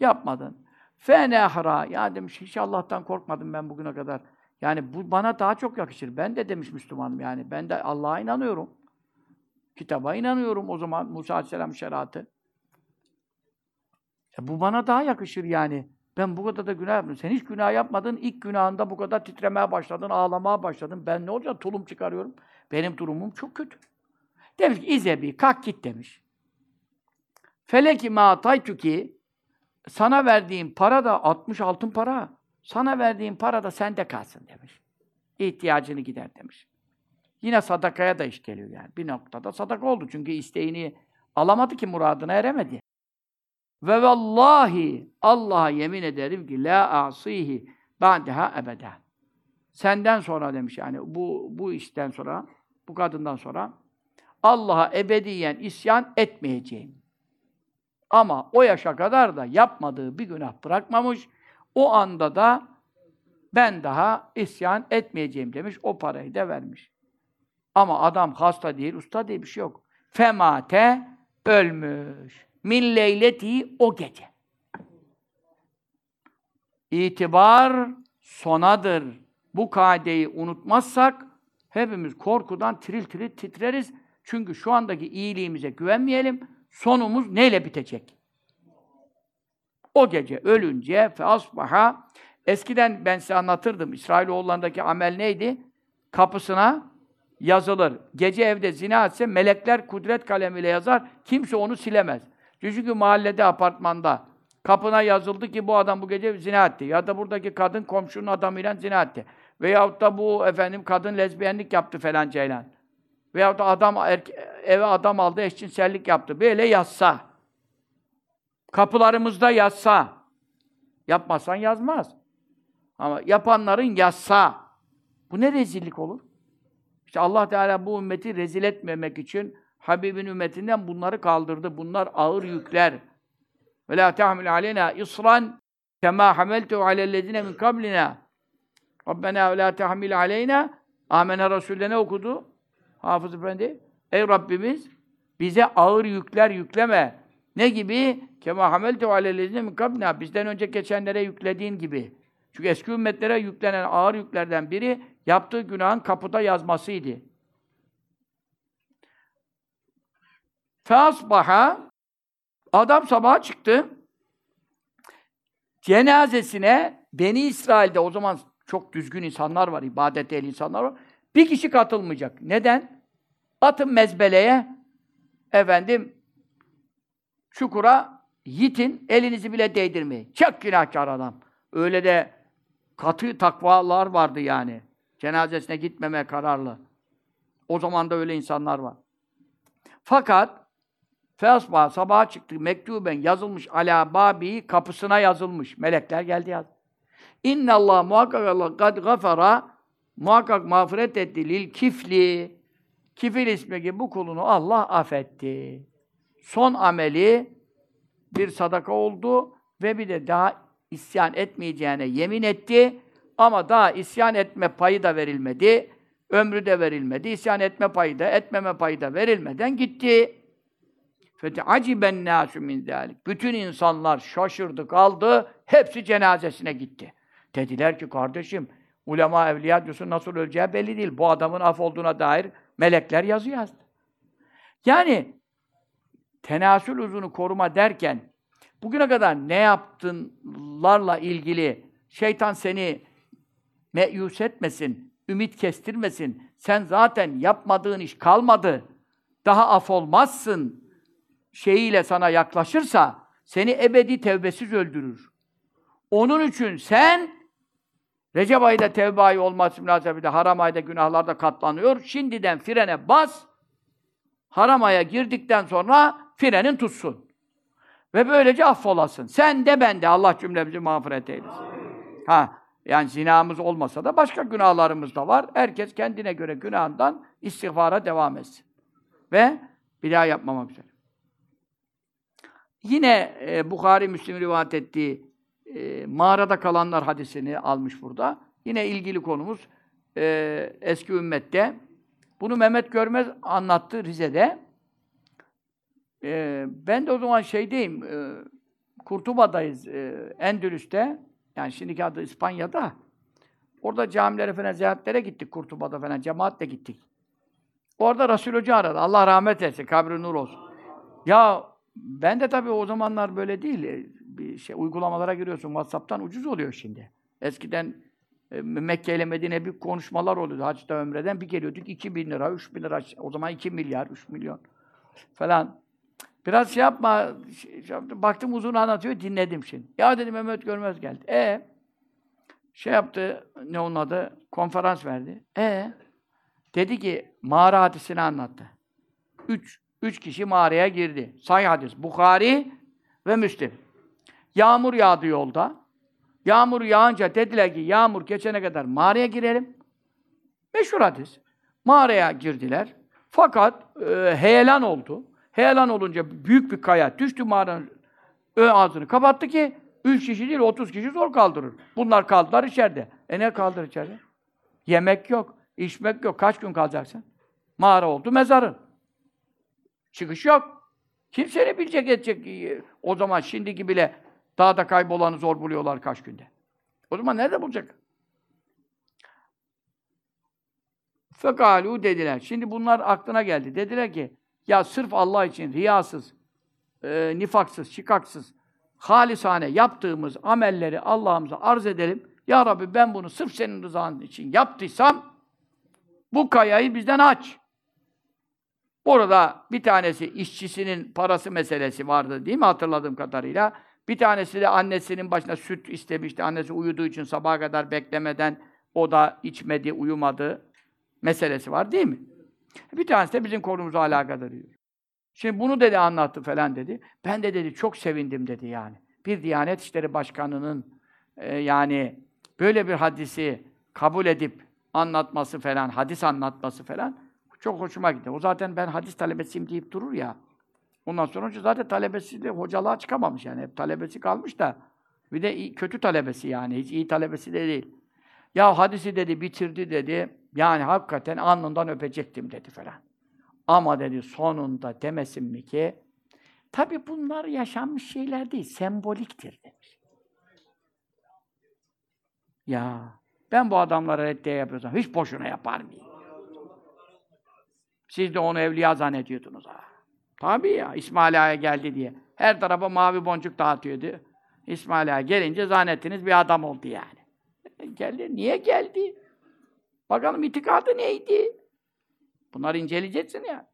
[SPEAKER 1] Yapmadın. Fenehra. Ya demiş hiç Allah'tan korkmadım ben bugüne kadar. Yani bu bana daha çok yakışır. Ben de demiş Müslümanım yani. Ben de Allah'a inanıyorum. Kitaba inanıyorum o zaman Musa Aleyhisselam şeriatı. Ya bu bana daha yakışır yani. Ben bu kadar da günah yapmadım. Sen hiç günah yapmadın. İlk günahında bu kadar titremeye başladın, ağlamaya başladın. Ben ne olacak? Tulum çıkarıyorum. Benim durumum çok kötü. Demiş ki İzebi, kalk git demiş. Feleki ma ki sana verdiğim para da 60 altın para. Sana verdiğim para da sende kalsın demiş. İhtiyacını gider demiş. Yine sadakaya da iş geliyor yani. Bir noktada sadaka oldu çünkü isteğini alamadı ki muradına eremedi. Ve vallahi Allah'a yemin ederim ki la asihi ba'deha ebeden. Senden sonra demiş yani bu bu işten sonra bu kadından sonra Allah'a ebediyen isyan etmeyeceğim. Ama o yaşa kadar da yapmadığı bir günah bırakmamış. O anda da ben daha isyan etmeyeceğim demiş. O parayı da vermiş. Ama adam hasta değil, usta değil bir şey yok. Femate ölmüş. Min leyleti o gece. İtibar sonadır. Bu kaideyi unutmazsak hepimiz korkudan tril tril titreriz. Çünkü şu andaki iyiliğimize güvenmeyelim. Sonumuz neyle bitecek? O gece ölünce fe asbaha eskiden ben size anlatırdım. İsrailoğullarındaki amel neydi? Kapısına yazılır. Gece evde zina etse melekler kudret kalemiyle yazar. Kimse onu silemez. Çünkü mahallede, apartmanda kapına yazıldı ki bu adam bu gece zina etti. Ya da buradaki kadın komşunun adamıyla zina etti. Veyahut da bu efendim kadın lezbiyenlik yaptı falan ceylan. Veyahut da adam eve adam aldı, eşcinsellik yaptı. Böyle yazsa. Kapılarımızda yazsa. Yapmasan yazmaz. Ama yapanların yazsa. Bu ne rezillik olur? İşte Allah Teala bu ümmeti rezil etmemek için Habibin ümmetinden bunları kaldırdı. Bunlar ağır yükler. Ve la tahmil aleyna isran kema hameltu alellezine min kablina. Rabbena ve la tahmil aleyna Amene Resul'de okudu? Hafız Efendi. Ey Rabbimiz bize ağır yükler yükleme. Ne gibi? Kema hameltu alellezine min kablina. Bizden önce geçenlere yüklediğin gibi. Çünkü eski ümmetlere yüklenen ağır yüklerden biri yaptığı günahın kapıda yazmasıydı. Fasbaha adam sabaha çıktı. Cenazesine Beni İsrail'de o zaman çok düzgün insanlar var, ibadet ehli insanlar var. Bir kişi katılmayacak. Neden? Atın mezbeleye efendim çukura yitin, elinizi bile değdirmeyin. Çok günahkar adam. Öyle de katı takvalar vardı yani. Cenazesine gitmeme kararlı. O zaman da öyle insanlar var. Fakat Feasba sabaha çıktı mektuben yazılmış ala babi kapısına yazılmış. Melekler geldi yaz. İnna Allah muhakkak Allah kad gafara muhakkak mağfiret etti lil kifli. Kifil ismi bu kulunu Allah affetti. Son ameli bir sadaka oldu ve bir de daha isyan etmeyeceğine yemin etti. Ama daha isyan etme payı da verilmedi. Ömrü de verilmedi. İsyan etme payı da, etmeme payı da verilmeden gitti. Fetiaciben nasu min zalik. Bütün insanlar şaşırdı, kaldı. Hepsi cenazesine gitti. Dediler ki kardeşim, ulema evliya diyorsun nasıl öleceği belli değil. Bu adamın af olduğuna dair melekler yazı yazdı. Yani tenasül uzunu koruma derken bugüne kadar ne yaptınlarla ilgili şeytan seni meyus etmesin, ümit kestirmesin. Sen zaten yapmadığın iş kalmadı. Daha af olmazsın şeyiyle sana yaklaşırsa seni ebedi tevbesiz öldürür. Onun için sen Recep ayında tevbe ayı olması münasebetiyle haram ayda günahlarda katlanıyor. Şimdiden frene bas. Haram aya girdikten sonra frenin tutsun. Ve böylece affolasın. Sen de ben de Allah cümlemizi mağfiret eylesin. Ha, yani zinamız olmasa da başka günahlarımız da var. Herkes kendine göre günahından istiğfara devam etsin. Ve bir daha yapmamak üzere. Yine e, Bukhari Müslim rivayet ettiği e, mağarada kalanlar hadisini almış burada. Yine ilgili konumuz e, eski ümmette. Bunu Mehmet Görmez anlattı Rize'de. E, ben de o zaman şeydeyim, e, Kurtuba'dayız, e, Endülüs'te. Yani şimdiki adı İspanya'da. Orada camilere falan ziyaretlere gittik Kurtuba'da falan, cemaatle gittik. Orada Resul Hoca aradı. Allah rahmet etsin, kabri nur olsun. Ya ben de tabii o zamanlar böyle değil. E, bir şey uygulamalara giriyorsun. WhatsApp'tan ucuz oluyor şimdi. Eskiden e, Mekke ile Medine bir konuşmalar oluyordu. Hacda ömreden bir geliyorduk 2 bin lira, 3 bin lira. O zaman 2 milyar, 3 milyon falan. Biraz şey yapma. Şey, şey baktım uzun anlatıyor, dinledim şimdi. Ya dedim Mehmet Görmez geldi. E şey yaptı, ne onun adı? Konferans verdi. E dedi ki mağara hadisini anlattı. Üç Üç kişi mağaraya girdi. Sahih hadis. Bukhari ve Müslim. Yağmur yağdı yolda. Yağmur yağınca dediler ki yağmur geçene kadar mağaraya girelim. Meşhur hadis. Mağaraya girdiler. Fakat e, heyelan oldu. Heyelan olunca büyük bir kaya düştü mağaranın ön ağzını kapattı ki üç kişi değil otuz kişi zor kaldırır. Bunlar kaldılar içeride. E ne kaldır içeride? Yemek yok, içmek yok. Kaç gün kalacaksın? Mağara oldu mezarın. Çıkış yok. Kimse ne bilecek edecek. O zaman şimdiki bile dağda kaybolanı zor buluyorlar kaç günde. O zaman nerede bulacak? Fekalu dediler. Şimdi bunlar aklına geldi. Dediler ki ya sırf Allah için riyasız, e, nifaksız, şikaksız, halisane yaptığımız amelleri Allah'ımıza arz edelim. Ya Rabbi ben bunu sırf senin rızan için yaptıysam bu kayayı bizden aç. Orada bir tanesi işçisinin parası meselesi vardı değil mi hatırladığım kadarıyla. Bir tanesi de annesinin başına süt istemişti. Annesi uyuduğu için sabaha kadar beklemeden o da içmedi, uyumadı meselesi var değil mi? Bir tanesi de bizim konumuza alakadar diyor. Şimdi bunu dedi anlattı falan dedi. Ben de dedi çok sevindim dedi yani. Bir Diyanet İşleri Başkanı'nın e, yani böyle bir hadisi kabul edip anlatması falan, hadis anlatması falan çok hoşuma gitti. O zaten ben hadis talebesiyim deyip durur ya. Ondan sonra zaten talebesi de hocalığa çıkamamış yani. Hep talebesi kalmış da. Bir de iyi, kötü talebesi yani. Hiç iyi talebesi de değil. Ya hadisi dedi, bitirdi dedi. Yani hakikaten alnından öpecektim dedi falan. Ama dedi sonunda demesin mi ki tabi bunlar yaşanmış şeyler değil, semboliktir demiş. Ya ben bu adamlara reddiye yapıyorsam hiç boşuna yapar mıyım? Siz de onu evliya zannediyordunuz ha. Tabii ya, İsmail Ağa'ya geldi diye. Her tarafa mavi boncuk dağıtıyordu. İsmail Ağa gelince zannettiniz bir adam oldu yani. E, geldi, niye geldi? Bakalım itikadı neydi? Bunları inceleyeceksin ya.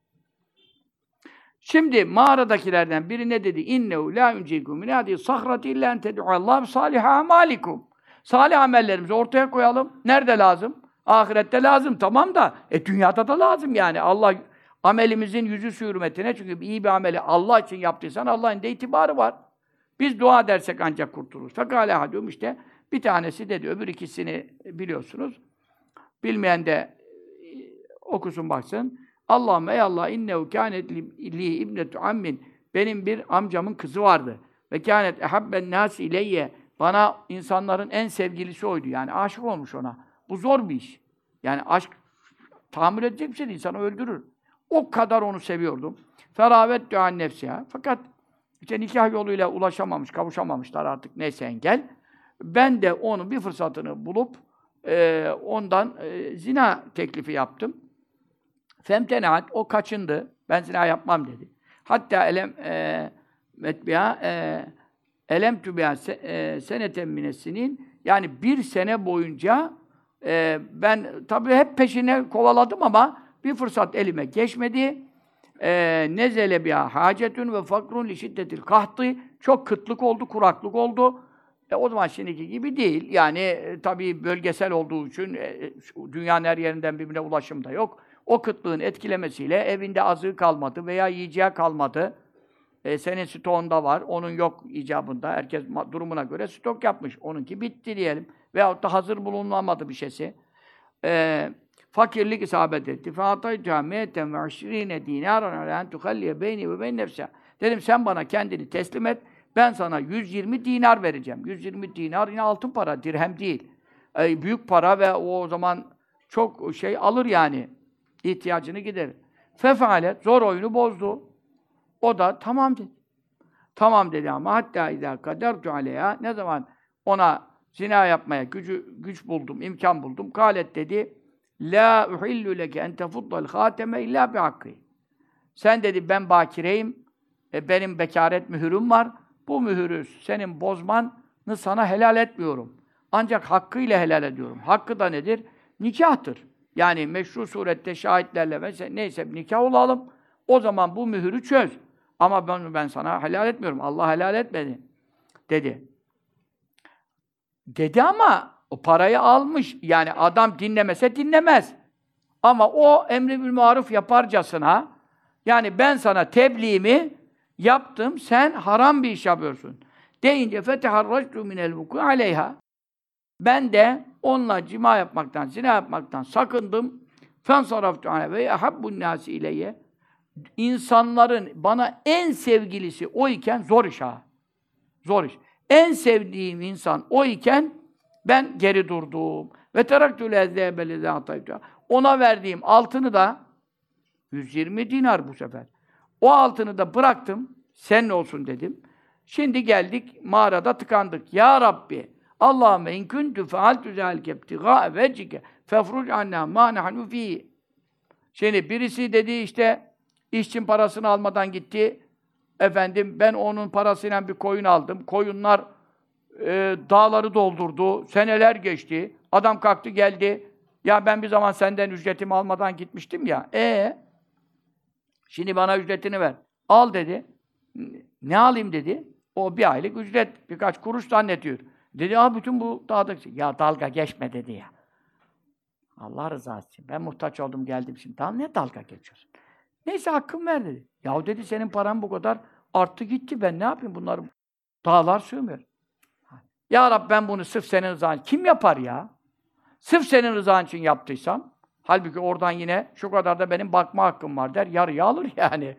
[SPEAKER 1] Şimdi mağaradakilerden biri ne dedi? İnnehu la yunjikum min hadi sahrati illa en ted'u salih amalikum. Salih amellerimizi ortaya koyalım. Nerede lazım? Ahirette lazım tamam da e dünyada da lazım yani. Allah amelimizin yüzü hürmetine çünkü iyi bir ameli Allah için yaptıysan Allah'ın da itibarı var. Biz dua dersek ancak kurtuluruz. Fekale hadum işte bir tanesi dedi, öbür ikisini biliyorsunuz. Bilmeyen de e, okusun baksın. Allahümme ey Allah innehu kânet li, ibnetu ammin. Benim bir amcamın kızı vardı. Ve kânet ehabben nâs ileyye. Bana insanların en sevgilisi oydu. Yani aşık olmuş ona. Bu zor bir iş. Yani aşk tahammül edecek bir şey değil. İnsanı öldürür. O kadar onu seviyordum. Feravet an nefsiha. Fakat işte nikah yoluyla ulaşamamış, kavuşamamışlar artık neyse engel. Ben de onu bir fırsatını bulup e, ondan e, zina teklifi yaptım. Femtenaat, o kaçındı. Ben zina yapmam dedi. Hatta elem e, metbiha e, elem tübiha e, seneten minesinin yani bir sene boyunca e, ben tabii hep peşine kovaladım ama bir fırsat elime geçmedi. E, nezele biha hacetun ve fakrun li şiddetil kahtı çok kıtlık oldu, kuraklık oldu. E, o zaman şimdiki gibi değil. Yani e, tabii bölgesel olduğu için e, dünyanın her yerinden birbirine ulaşım da yok. O kıtlığın etkilemesiyle evinde azığı kalmadı veya yiyeceği kalmadı. E, senin stoğunda var, onun yok icabında. Herkes durumuna göre stok yapmış. Onunki bitti diyelim. Veyahut da hazır bulunamadı bir şeysi. Ee, fakirlik isabet etti. Fatay camiyeten ve aşirine dinaran alen tuhalliye beyni ve beyn. Dedim sen bana kendini teslim et. Ben sana 120 dinar vereceğim. 120 dinar yine altın para, dirhem değil. Ee, büyük para ve o zaman çok şey alır yani. ihtiyacını gider. Fefalet zor oyunu bozdu. O da tamam dedi. Tamam dedi ama hatta idâ kadertu aleyha ne zaman ona zina yapmaya gücü güç buldum, imkan buldum. Kalet dedi. La uhillu leke en tefuddal hateme illa bi hakkı. Sen dedi ben bakireyim. E, benim bekaret mühürüm var. Bu mühürü senin bozmanı sana helal etmiyorum. Ancak hakkıyla helal ediyorum. Hakkı da nedir? Nikahtır. Yani meşru surette şahitlerle mesela neyse nikah olalım. O zaman bu mühürü çöz. Ama ben ben sana helal etmiyorum. Allah helal etmedi. Dedi. Dedi ama o parayı almış. Yani adam dinlemese dinlemez. Ama o emri bil maruf yaparcasına yani ben sana tebliğimi yaptım, sen haram bir iş yapıyorsun. Deyince feteharractu minel vuku aleyha. Ben de onunla cima yapmaktan, zina yapmaktan sakındım. Fensaraftu ane ve ahabbun nasi ileyye. İnsanların bana en sevgilisi o iken zor iş ha. Zor iş. En sevdiğim insan o iken ben geri durdum. Ve teraktü lezzebeli Ona verdiğim altını da 120 dinar bu sefer. O altını da bıraktım. Senin olsun dedim. Şimdi geldik mağarada tıkandık. Ya Rabbi Allahümme in kuntu fealtu zâlike ibtigâe vecike fefruc annâ mâ nahnu fî. Şimdi birisi dedi işte işçin parasını almadan gitti. Efendim ben onun parasıyla bir koyun aldım. Koyunlar e, dağları doldurdu. Seneler geçti. Adam kalktı geldi. Ya ben bir zaman senden ücretimi almadan gitmiştim ya. E Şimdi bana ücretini ver. Al dedi. Ne alayım dedi. O bir aylık ücret. Birkaç kuruş zannediyor. Dedi ya bütün bu dağda... Ya dalga geçme dedi ya. Allah rızası için. Ben muhtaç oldum geldim şimdi. Tamam ne dalga geçiyorsun? Neyse hakkım ver dedi. Ya dedi senin paran bu kadar arttı gitti. Ben ne yapayım bunları? Dağlar sığmıyor. Ya Rab ben bunu sırf senin rızan Kim yapar ya? Sırf senin rızan için yaptıysam Halbuki oradan yine şu kadar da benim bakma hakkım var der. Yarıya alır [laughs] yani.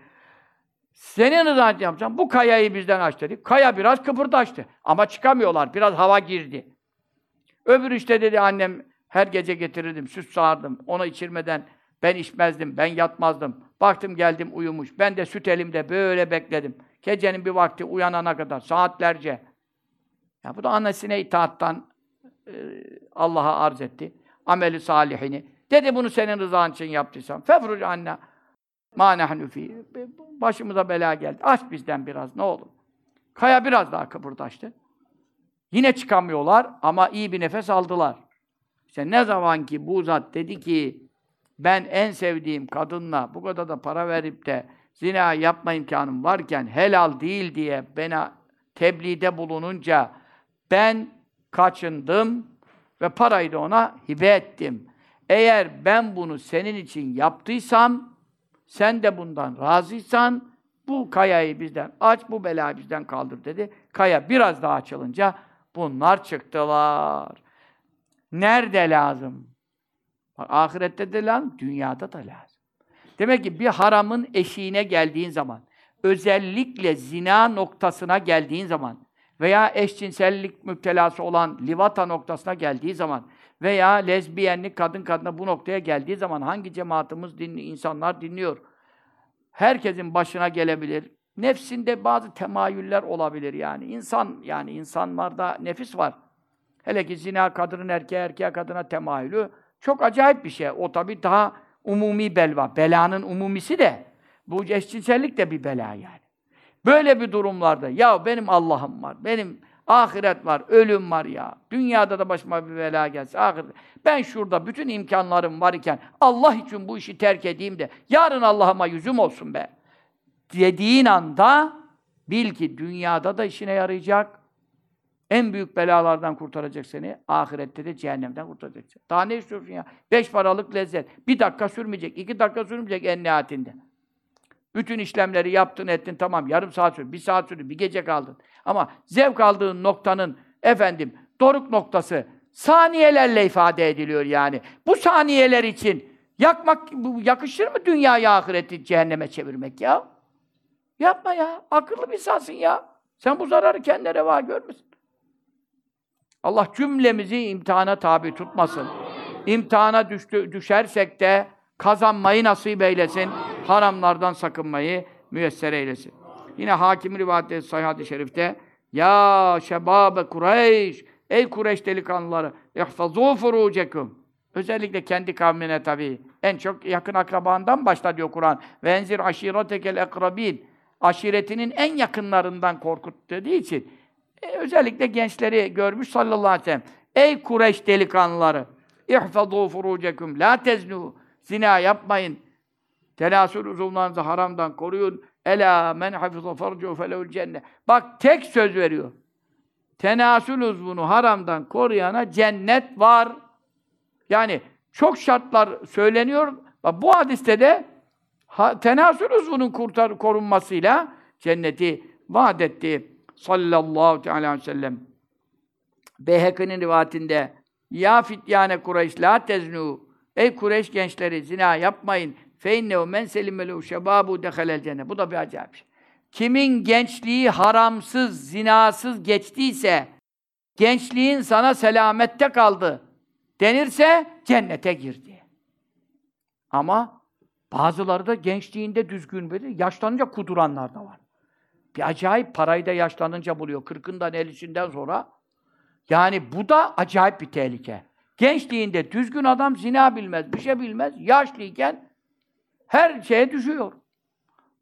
[SPEAKER 1] Senin rızan yapacağım. Bu kayayı bizden aç dedik. Kaya biraz kıpırdaştı. Ama çıkamıyorlar. Biraz hava girdi. Öbür işte dedi annem her gece getirirdim, süt sağardım. Ona içirmeden ben içmezdim, ben yatmazdım. Baktım geldim uyumuş. Ben de süt elimde böyle bekledim. Gecenin bir vakti uyanana kadar saatlerce. Ya bu da annesine itaattan e, Allah'a arz etti. Ameli salihini. Dedi bunu senin rızan için yaptıysam. Fefruc anna ma nahnu fi. Başımıza bela geldi. Aç bizden biraz ne olur. Kaya biraz daha kıpırdaştı. Yine çıkamıyorlar ama iyi bir nefes aldılar. İşte ne zaman ki bu zat dedi ki ben en sevdiğim kadınla bu kadar da para verip de zina yapma imkanım varken helal değil diye bana tebliğde bulununca ben kaçındım ve parayı da ona hibe ettim. Eğer ben bunu senin için yaptıysam, sen de bundan razıysan, bu kayayı bizden aç, bu belayı bizden kaldır dedi. Kaya biraz daha açılınca bunlar çıktılar. Nerede lazım? Bak, ahirette de lazım, dünyada da lazım. Demek ki bir haramın eşiğine geldiğin zaman, özellikle zina noktasına geldiğin zaman veya eşcinsellik müptelası olan livata noktasına geldiği zaman veya lezbiyenlik kadın kadına bu noktaya geldiği zaman hangi cemaatimiz dinli insanlar dinliyor? Herkesin başına gelebilir. Nefsinde bazı temayüller olabilir yani. İnsan yani insanlarda nefis var. Hele ki zina kadının erkeğe, erkeğe kadına temayülü çok acayip bir şey. O tabii daha umumi belva. Belanın umumisi de bu eşcinsellik de bir bela yani. Böyle bir durumlarda ya benim Allah'ım var, benim ahiret var, ölüm var ya. Dünyada da başıma bir bela gelse ahiret. Ben şurada bütün imkanlarım var iken Allah için bu işi terk edeyim de yarın Allah'ıma yüzüm olsun be. Dediğin anda bil ki dünyada da işine yarayacak. En büyük belalardan kurtaracak seni. Ahirette de cehennemden kurtaracak. Daha ne istiyorsun ya? Beş paralık lezzet. Bir dakika sürmeyecek, iki dakika sürmeyecek en nihayetinde. Bütün işlemleri yaptın ettin tamam yarım saat sürdü, bir saat sürdü, bir gece kaldın. Ama zevk aldığın noktanın efendim doruk noktası saniyelerle ifade ediliyor yani. Bu saniyeler için yakmak yakışır mı dünyayı ahireti cehenneme çevirmek ya? Yapma ya. Akıllı bir insansın ya. Sen bu zararı kendine reva görmesin. Allah cümlemizi imtihana tabi tutmasın. İmtihana düştü, düşersek de kazanmayı nasip eylesin. Haramlardan sakınmayı müyesser eylesin. Yine hakim rivayette sahih hadis-i şerifte ya şebabe Kureyş ey Kureyş delikanlıları ihfazû furucekum Özellikle kendi kavmine tabii. En çok yakın akrabandan başla diyor Kur'an. Ve enzir aşiretekel ekrabin. Aşiretinin en yakınlarından korkut dediği için e, özellikle gençleri görmüş sallallahu aleyhi ve sellem. Ey Kureyş delikanlıları! İhfazû furucekum la teznu. Zina yapmayın. Tenasül uzuvlarınızı haramdan koruyun. Ela men hafiza farcu felehul cennet. Bak tek söz veriyor. Tenasül uzvunu haramdan koruyana cennet var. Yani çok şartlar söyleniyor. Bak, bu hadiste de ha, tenasül uzvunun kurtar, korunmasıyla cenneti vaat etti sallallahu teala aleyhi ve sellem. Beyheki'nin rivayetinde Ya fityane Kureyş la teznu Ey Kureyş gençleri zina yapmayın. Fe innehu men selimelu şebabu dehalel cennet. Bu da bir acayip şey. Kimin gençliği haramsız, zinasız geçtiyse gençliğin sana selamette kaldı denirse cennete girdi. Ama bazıları da gençliğinde düzgün böyle, yaşlanınca kuduranlar da var. Bir acayip parayı da yaşlanınca buluyor. Kırkından ellisinden sonra. Yani bu da acayip bir tehlike. Gençliğinde düzgün adam zina bilmez, bir şey bilmez. Yaşlıyken her şeye düşüyor.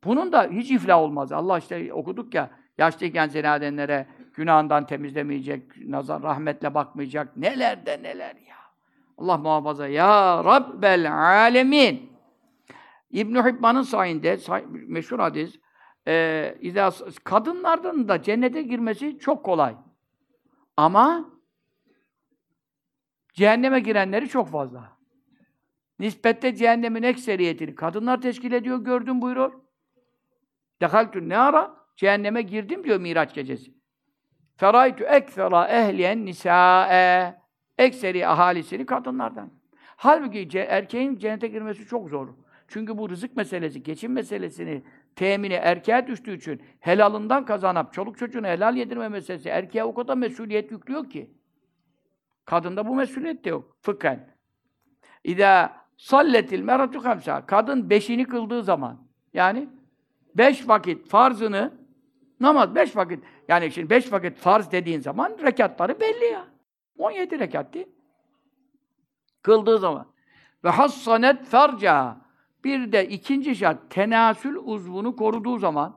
[SPEAKER 1] Bunun da hiç iflah olmaz. Allah işte okuduk ya, yaşlıyken zina edenlere günahından temizlemeyecek, nazar rahmetle bakmayacak. Neler de neler ya. Allah muhafaza. Ya Rabbel alemin. İbn-i Hibban'ın sayinde, meşhur hadis, e, kadınlardan da cennete girmesi çok kolay. Ama cehenneme girenleri çok fazla. Nispette cehennemin ekseriyetini kadınlar teşkil ediyor, gördüm buyuruyor. Dehaltü ne ara? Cehenneme girdim diyor Miraç gecesi. Feraytu ekfera ehliyen nisa'e. Ekseri ahalisini kadınlardan. Halbuki erkeğin cennete girmesi çok zor. Çünkü bu rızık meselesi, geçim meselesini temini erkeğe düştüğü için helalından kazanıp çoluk çocuğuna helal yedirme meselesi erkeğe o kadar mesuliyet yüklüyor ki. Kadında bu mesuliyet de yok. Fıkhen. İza salletil meratu kamsa. Kadın beşini kıldığı zaman yani beş vakit farzını namaz beş vakit yani şimdi beş vakit farz dediğin zaman rekatları belli ya. 17 rekatti. Kıldığı zaman. Ve hassanet ferca. Bir de ikinci şart tenasül uzvunu koruduğu zaman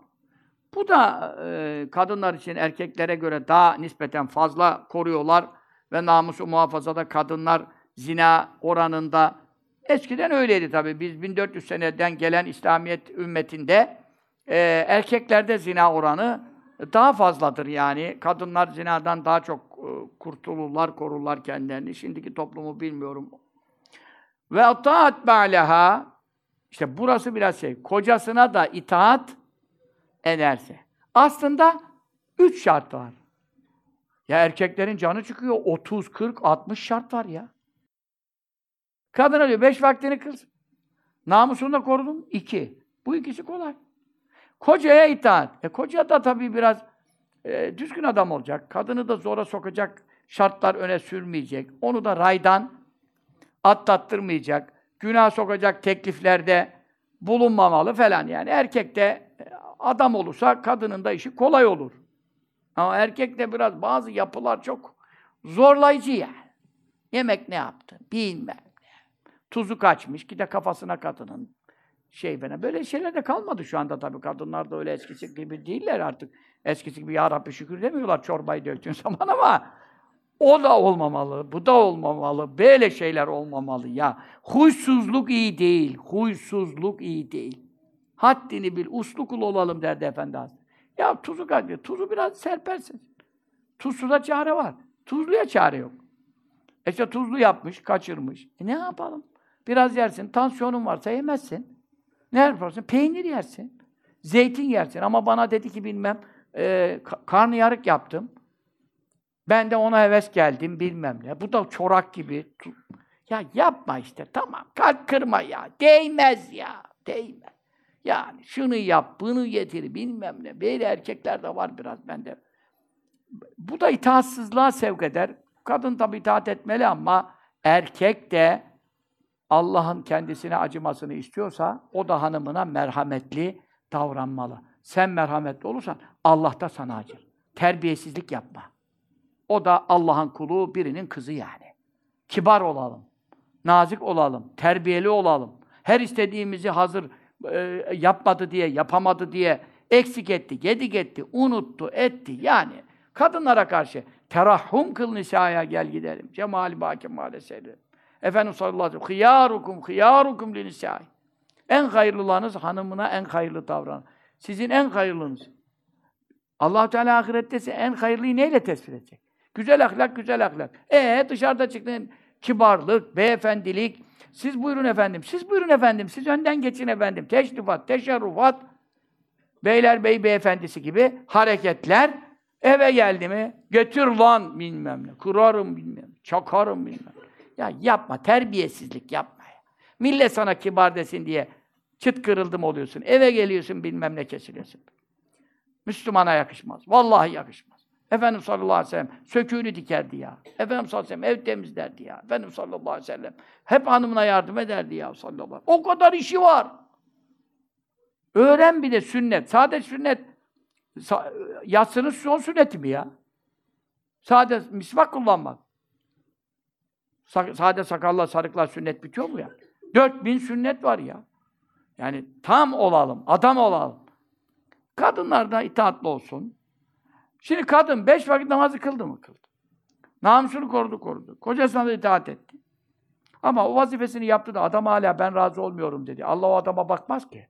[SPEAKER 1] bu da e, kadınlar için erkeklere göre daha nispeten fazla koruyorlar ve namusu muhafazada kadınlar zina oranında eskiden öyleydi tabi. Biz 1400 seneden gelen İslamiyet ümmetinde e, erkeklerde zina oranı daha fazladır yani. Kadınlar zinadan daha çok e, kurtulurlar, korurlar kendilerini. Şimdiki toplumu bilmiyorum. Ve ataat ba'leha işte burası biraz şey. Kocasına da itaat ederse. Aslında üç şart var. Ya erkeklerin canı çıkıyor. 30, 40, 60 şart var ya. Kadına diyor beş vaktini kılsın. Namusunu da korudum. iki. Bu ikisi kolay. Kocaya itaat. E koca da tabii biraz e, düzgün adam olacak. Kadını da zora sokacak şartlar öne sürmeyecek. Onu da raydan atlattırmayacak. Günah sokacak tekliflerde bulunmamalı falan. Yani erkek de e, adam olursa kadının da işi kolay olur. Ama erkek de biraz bazı yapılar çok zorlayıcı yani. Yemek ne yaptı? Bilmem. Tuzu kaçmış, ki de kafasına kadının şey bana. Böyle şeyler de kalmadı şu anda tabii. Kadınlar da öyle eskisi gibi değiller artık. Eskisi gibi ya Rabbi şükür demiyorlar çorbayı döktüğün [laughs] zaman ama o da olmamalı, bu da olmamalı, böyle şeyler olmamalı ya. Huysuzluk iyi değil, huysuzluk iyi değil. Haddini bil, uslu kul olalım derdi Efendi Hazretleri. Ya tuzu kaçıyor, tuzu biraz serpersin. Tuzsuza çare var, tuzluya çare yok. E işte tuzlu yapmış, kaçırmış. E ne yapalım? Biraz yersin, tansiyonun varsa yemezsin. Ne yaparsın? Peynir yersin, zeytin yersin. Ama bana dedi ki bilmem, e, karnıyarık yaptım. Ben de ona heves geldim bilmem ne. Bu da çorak gibi. Ya yapma işte tamam. Kalp kırma ya. Değmez ya. Değmez. Yani şunu yap, bunu getir bilmem ne. Böyle erkekler de var biraz bende. Bu da itaatsızlığa sevk eder. Kadın tabi itaat etmeli ama erkek de Allah'ın kendisine acımasını istiyorsa o da hanımına merhametli davranmalı. Sen merhametli olursan Allah da sana acır. Terbiyesizlik yapma. O da Allah'ın kulu, birinin kızı yani. Kibar olalım, nazik olalım, terbiyeli olalım. Her istediğimizi hazır e, yapmadı diye, yapamadı diye eksik etti, gedik etti, unuttu, etti. Yani kadınlara karşı terahhum kıl nisaya gel gidelim. Cemali bâke maalesef. Efendimiz sallallahu aleyhi ve sellem hıyârukum hıyârukum li. En hayırlılarınız hanımına en hayırlı davranın. Sizin en hayırlınız. allah Teala ahirette en hayırlıyı neyle tespit edecek? Güzel ahlak, güzel ahlak. E dışarıda çıktın kibarlık, beyefendilik. Siz buyurun efendim, siz buyurun efendim, siz önden geçin efendim. Teşrifat, teşerrufat, beyler bey beyefendisi gibi hareketler. Eve geldi mi, götür lan bilmem ne, kurarım bilmem, çakarım bilmem. Ya yapma, terbiyesizlik yapma ya. Millet sana kibar desin diye çıt kırıldım oluyorsun. Eve geliyorsun bilmem ne kesiliyorsun. Müslümana yakışmaz. Vallahi yakışmaz. Efendimiz sallallahu aleyhi ve sellem söküğünü dikerdi ya. Efendimiz sallallahu aleyhi ve sellem ev temizlerdi ya. Efendimiz sallallahu aleyhi ve sellem hep hanımına yardım ederdi ya sallallahu aleyhi ve sellem. O kadar işi var. Öğren bir de sünnet. Sade sünnet yatsının son sünneti mi ya? Sade misvak kullanmak. Sade sakalla sarıklar sünnet bitiyor mu ya? Dört bin sünnet var ya. Yani tam olalım, adam olalım. Kadınlar da itaatlı olsun. Şimdi kadın beş vakit namazı kıldı mı? Kıldı. Namusunu korudu, korudu. Kocasına da itaat etti. Ama o vazifesini yaptı da adam hala ben razı olmuyorum dedi. Allah o adama bakmaz ki.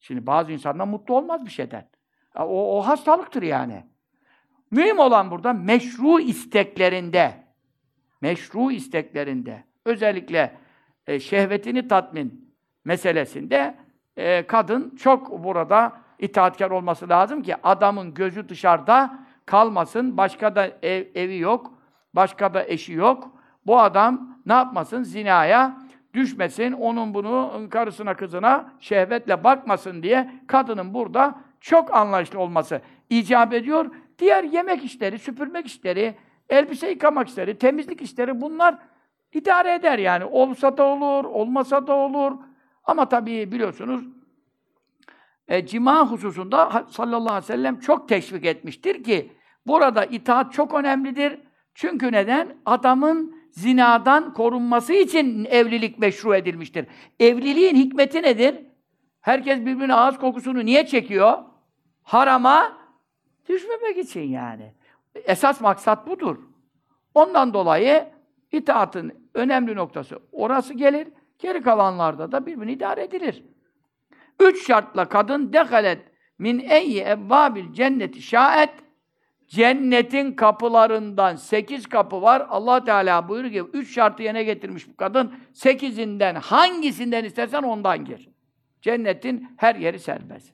[SPEAKER 1] Şimdi bazı insanlar mutlu olmaz bir şeyden. O, o hastalıktır yani. Mühim olan burada meşru isteklerinde, meşru isteklerinde, özellikle e, şehvetini tatmin meselesinde e, kadın çok burada itaatkar olması lazım ki adamın gözü dışarıda kalmasın. Başka da ev, evi yok. Başka da eşi yok. Bu adam ne yapmasın? Zinaya düşmesin. Onun bunu karısına kızına şehvetle bakmasın diye kadının burada çok anlayışlı olması icap ediyor. Diğer yemek işleri, süpürmek işleri, elbise yıkamak işleri, temizlik işleri bunlar idare eder yani. Olsa da olur, olmasa da olur. Ama tabii biliyorsunuz e, cima hususunda sallallahu aleyhi ve sellem çok teşvik etmiştir ki burada itaat çok önemlidir. Çünkü neden? Adamın zinadan korunması için evlilik meşru edilmiştir. Evliliğin hikmeti nedir? Herkes birbirinin ağız kokusunu niye çekiyor? Harama düşmemek için yani. Esas maksat budur. Ondan dolayı itaatın önemli noktası orası gelir. Geri kalanlarda da birbirini idare edilir. Üç şartla kadın dehalet min eyyi evvabil cenneti şaet cennetin kapılarından sekiz kapı var. Allah Teala buyuruyor ki üç şartı yerine getirmiş bu kadın. Sekizinden hangisinden istersen ondan gir. Cennetin her yeri serbest.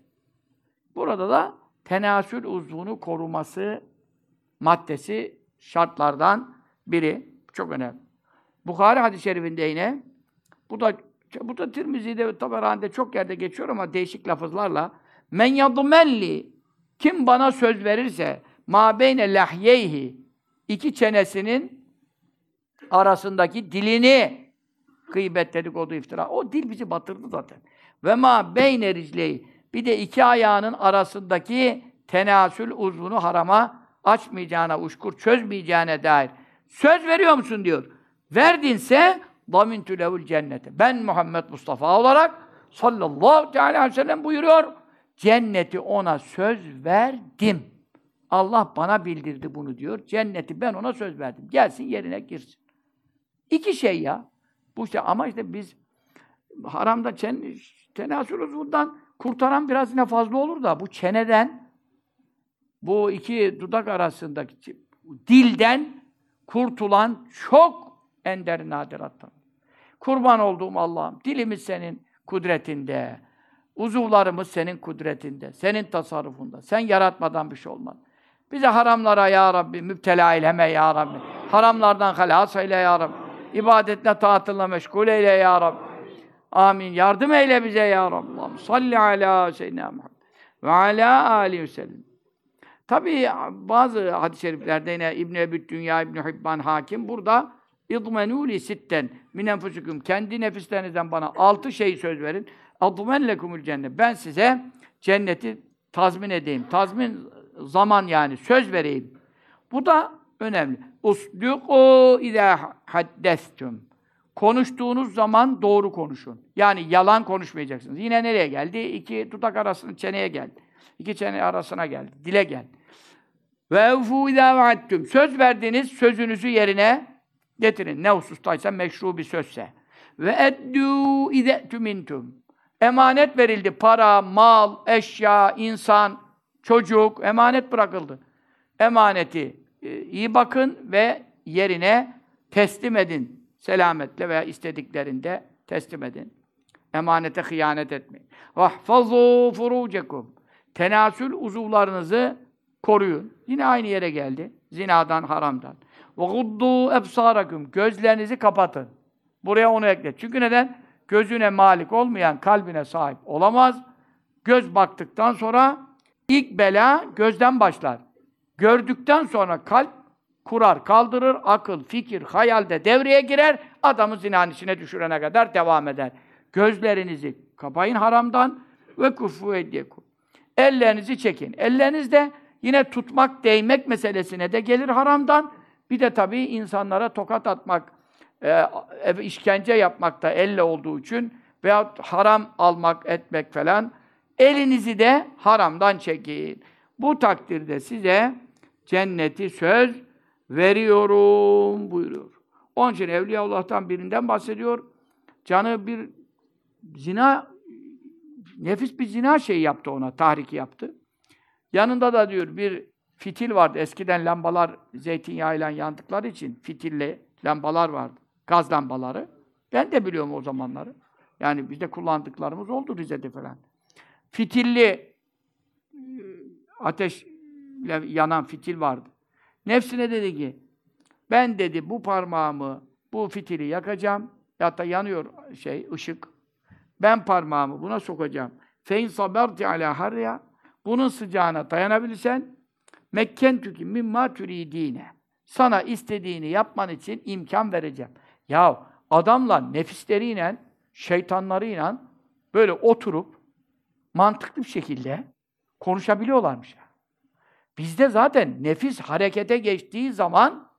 [SPEAKER 1] Burada da tenasül uzvunu koruması maddesi şartlardan biri. Çok önemli. Bukhari hadis-i şerifinde yine bu da bu da Tirmizi'de ve Taberani'de çok yerde geçiyor ama değişik lafızlarla men yadmelli kim bana söz verirse ma beyne lahyeyhi iki çenesinin arasındaki dilini gıybet dedikodu iftira. O dil bizi batırdı zaten. Ve ma beyne ricleyi bir de iki ayağının arasındaki tenasül uzvunu harama açmayacağına, uşkur çözmeyeceğine dair söz veriyor musun diyor. Verdinse damintü lehul cennete. Ben Muhammed Mustafa olarak sallallahu teala aleyhi ve sellem buyuruyor. Cenneti ona söz verdim. Allah bana bildirdi bunu diyor. Cenneti ben ona söz verdim. Gelsin yerine girsin. İki şey ya. Bu işte ama işte biz haramda çen, tenasül uzvundan kurtaran biraz yine fazla olur da bu çeneden bu iki dudak arasındaki dilden kurtulan çok ender nadirattan. Kurban olduğum Allah'ım, dilimiz senin kudretinde, uzuvlarımız senin kudretinde, senin tasarrufunda. Sen yaratmadan bir şey olmaz. Bize haramlara ya Rabbi müptela eyleme ya Rabbi. Haramlardan halas eyle ya Rabbi. İbadetle taatınla meşgul eyle ya Rabbi. Amin. Yardım eyle bize ya Rabbi. Salli ala seyyidina Muhammed ve ala aleyhi ve sellem. Tabii bazı hadis-i şeriflerde yine İbn-i Ebi Dünya, İbn-i Hibban hakim burada اِضْمَنُوا لِ sitten min enfusikum kendi nefislerinizden bana altı şey söz verin. اَضْمَنْ لَكُمُ cennet. Ben size cenneti tazmin edeyim. Tazmin zaman yani söz vereyim. Bu da önemli. Usduku izâ haddestum. Konuştuğunuz zaman doğru konuşun. Yani yalan konuşmayacaksınız. Yine nereye geldi? İki tutak arasına, çeneye geldi. İki çene arasına geldi. Dile geldi. Ve evfû izâ vaattum. Söz verdiğiniz sözünüzü yerine Getirin ne husustaysa meşru bir sözse. Ve eddû ize tümintum. Emanet verildi. Para, mal, eşya, insan, çocuk emanet bırakıldı. Emaneti e, iyi bakın ve yerine teslim edin. Selametle veya istediklerinde teslim edin. Emanete hıyanet etmeyin. Vahfazu furucekum. Tenasül uzuvlarınızı koruyun. Yine aynı yere geldi. Zinadan, haramdan. وَغُدُّوا اَبْصَارَكُمْ Gözlerinizi kapatın. Buraya onu ekle. Çünkü neden? Gözüne malik olmayan kalbine sahip olamaz. Göz baktıktan sonra ilk bela gözden başlar. Gördükten sonra kalp kurar, kaldırır, akıl, fikir, hayal de devreye girer, adamı zinanın içine düşürene kadar devam eder. Gözlerinizi kapayın haramdan ve kufu ediyekum. Ellerinizi çekin. Elleriniz de yine tutmak, değmek meselesine de gelir haramdan. Bir de tabii insanlara tokat atmak, e, işkence yapmak da elle olduğu için veya haram almak, etmek falan. Elinizi de haramdan çekin. Bu takdirde size cenneti söz veriyorum buyuruyor. Onun için Evliyaullah'tan birinden bahsediyor. Canı bir zina, nefis bir zina şeyi yaptı ona, tahriki yaptı. Yanında da diyor bir fitil vardı. Eskiden lambalar zeytinyağıyla yandıkları için fitilli lambalar vardı. Gaz lambaları. Ben de biliyorum o zamanları. Yani bizde kullandıklarımız oldu Rize'de falan. Fitilli ateşle yanan fitil vardı. Nefsine dedi ki, ben dedi bu parmağımı, bu fitili yakacağım. Ya da yanıyor şey, ışık. Ben parmağımı buna sokacağım. Fein saberti ala harya. Bunun sıcağına dayanabilirsen mekken tüki mimma türidine. Sana istediğini yapman için imkan vereceğim. Ya adamla nefisleriyle, şeytanlarıyla böyle oturup mantıklı bir şekilde konuşabiliyorlarmış. Bizde zaten nefis harekete geçtiği zaman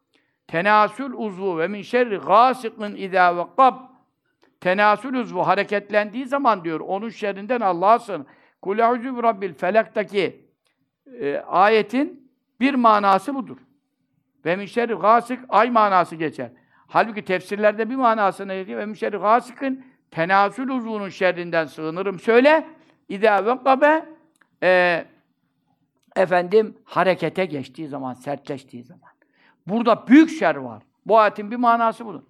[SPEAKER 1] tenasül uzvu ve min şerri gâsikin idâ vekkab tenasül uzvu hareketlendiği zaman diyor onun şerrinden Allah'a sığın. Kul eûzü rabbil felaktaki e, ayetin bir manası budur. Ve min gâsik ay manası geçer. Halbuki tefsirlerde bir manasını ediyor. Ve min şerri gâsikin tenasül uzvunun şerrinden sığınırım. Söyle. İdâ vekkabe e, efendim harekete geçtiği zaman, sertleştiği zaman. Burada büyük şer var. Bu ayetin bir manası budur.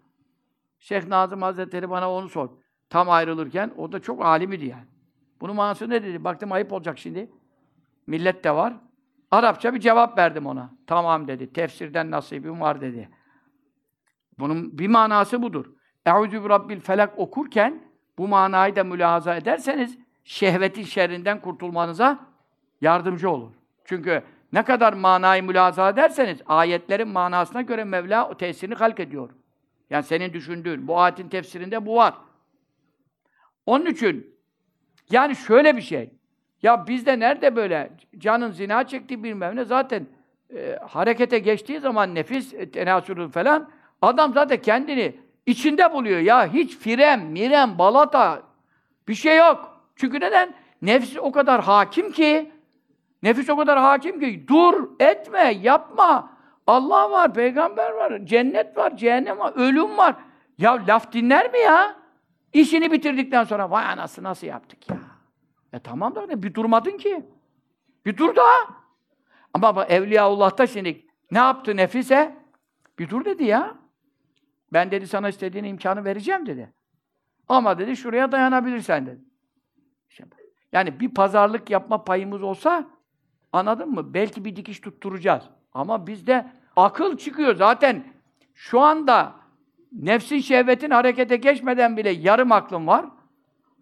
[SPEAKER 1] Şeyh Nazım Hazretleri bana onu sor. Tam ayrılırken, o da çok alimidi yani. Bunun manası ne dedi? Baktım ayıp olacak şimdi. Millet de var. Arapça bir cevap verdim ona. Tamam dedi. Tefsirden nasibim var dedi. Bunun bir manası budur. Eûzü bi rabbil felak okurken bu manayı da mülahaza ederseniz şehvetin şerrinden kurtulmanıza yardımcı olur. Çünkü ne kadar manayı mülahaza ederseniz ayetlerin manasına göre Mevla o tesirini halk ediyor. Yani senin düşündüğün, bu ayetin tefsirinde bu var. Onun için yani şöyle bir şey. Ya bizde nerede böyle canın zina çektiği bilmem ne zaten e, harekete geçtiği zaman nefis e, falan adam zaten kendini içinde buluyor ya. Hiç firem, mirem, balata bir şey yok. Çünkü neden? Nefis o kadar hakim ki nefis o kadar hakim ki dur, etme, yapma. Allah var, peygamber var, cennet var, cehennem var, ölüm var. Ya laf dinler mi ya? İşini bitirdikten sonra vay anası nasıl yaptık ya? E tamam da ne? Bir durmadın ki. Bir dur daha. Ama bak Evliyaullah'ta şimdi ne yaptı nefise? Bir dur dedi ya. Ben dedi sana istediğin imkanı vereceğim dedi. Ama dedi şuraya dayanabilirsen dedi. Yani bir pazarlık yapma payımız olsa anladın mı? Belki bir dikiş tutturacağız. Ama bizde akıl çıkıyor. Zaten şu anda nefsin şehvetin harekete geçmeden bile yarım aklın var.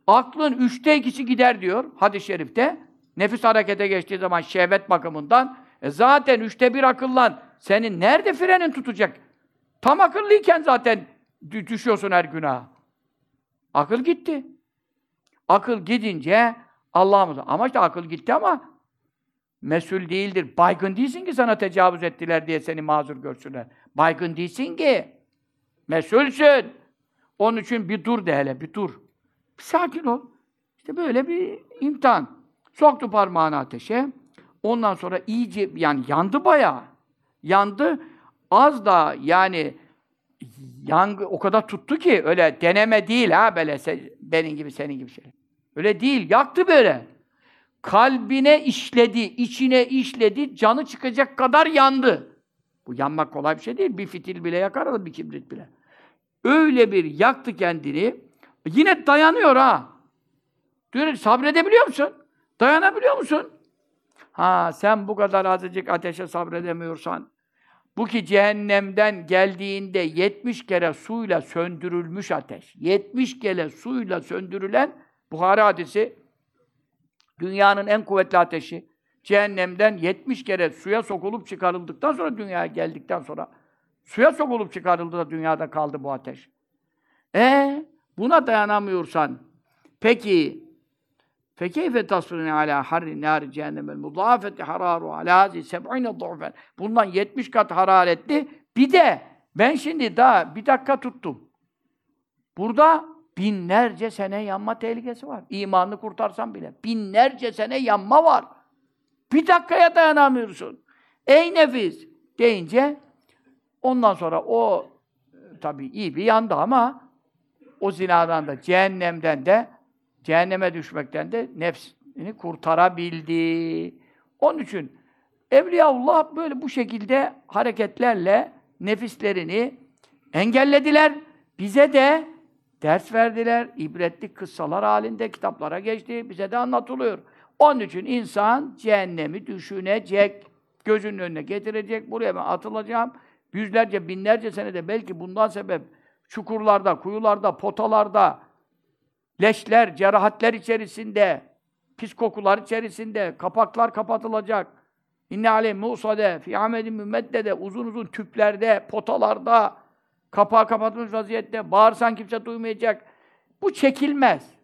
[SPEAKER 1] Aklın üçte ikisi gider diyor hadis-i şerifte. Nefis harekete geçtiği zaman şehvet bakımından e zaten üçte bir akıllan senin nerede frenin tutacak? Tam akıllıyken zaten düşüyorsun her günaha. Akıl gitti. Akıl gidince Allah'ımız. Ama işte akıl gitti ama mesul değildir. Baygın değilsin ki sana tecavüz ettiler diye seni mazur görsünler. Baygın değilsin ki. Mesulsün. Onun için bir dur de hele, bir dur. Bir sakin ol. İşte böyle bir imtihan. Soktu parmağını ateşe. Ondan sonra iyice, yani yandı bayağı. Yandı. Az da yani yangı o kadar tuttu ki öyle deneme değil ha böyle benim gibi senin gibi şey. Öyle değil. Yaktı böyle. Kalbine işledi, içine işledi, canı çıkacak kadar yandı. Bu yanmak kolay bir şey değil. Bir fitil bile yakar, bir kibrit bile. Öyle bir yaktı kendini. Yine dayanıyor ha. Diyor, sabredebiliyor musun? Dayanabiliyor musun? Ha sen bu kadar azıcık ateşe sabredemiyorsan, bu ki cehennemden geldiğinde 70 kere suyla söndürülmüş ateş. 70 kere suyla söndürülen Buhari hadisi dünyanın en kuvvetli ateşi. Cehennemden 70 kere suya sokulup çıkarıldıktan sonra dünyaya geldikten sonra suya sokulup çıkarıldı da dünyada kaldı bu ateş. E Buna dayanamıyorsan peki fekeyfe tasrine ala harri nâri cehennemel mudâfeti hararu alâzi seb'ine du'fen bundan 70 kat hararetli bir de ben şimdi daha bir dakika tuttum. Burada binlerce sene yanma tehlikesi var. İmanını kurtarsan bile. Binlerce sene yanma var. Bir dakikaya dayanamıyorsun. Ey nefis deyince ondan sonra o tabii iyi bir yandı ama o zinadan da cehennemden de cehenneme düşmekten de nefsini kurtarabildi. Onun için Evliyaullah böyle bu şekilde hareketlerle nefislerini engellediler. Bize de ders verdiler. İbretli kıssalar halinde kitaplara geçti. Bize de anlatılıyor. Onun için insan cehennemi düşünecek. Gözünün önüne getirecek. Buraya ben atılacağım. Yüzlerce, binlerce senede belki bundan sebep çukurlarda, kuyularda, potalarda, leşler, cerahatler içerisinde, pis kokular içerisinde, kapaklar kapatılacak. İnne aleyh musade, fi amedin mümeddede, uzun uzun tüplerde, potalarda, kapağı kapatılmış vaziyette, bağırsan kimse duymayacak. Bu çekilmez.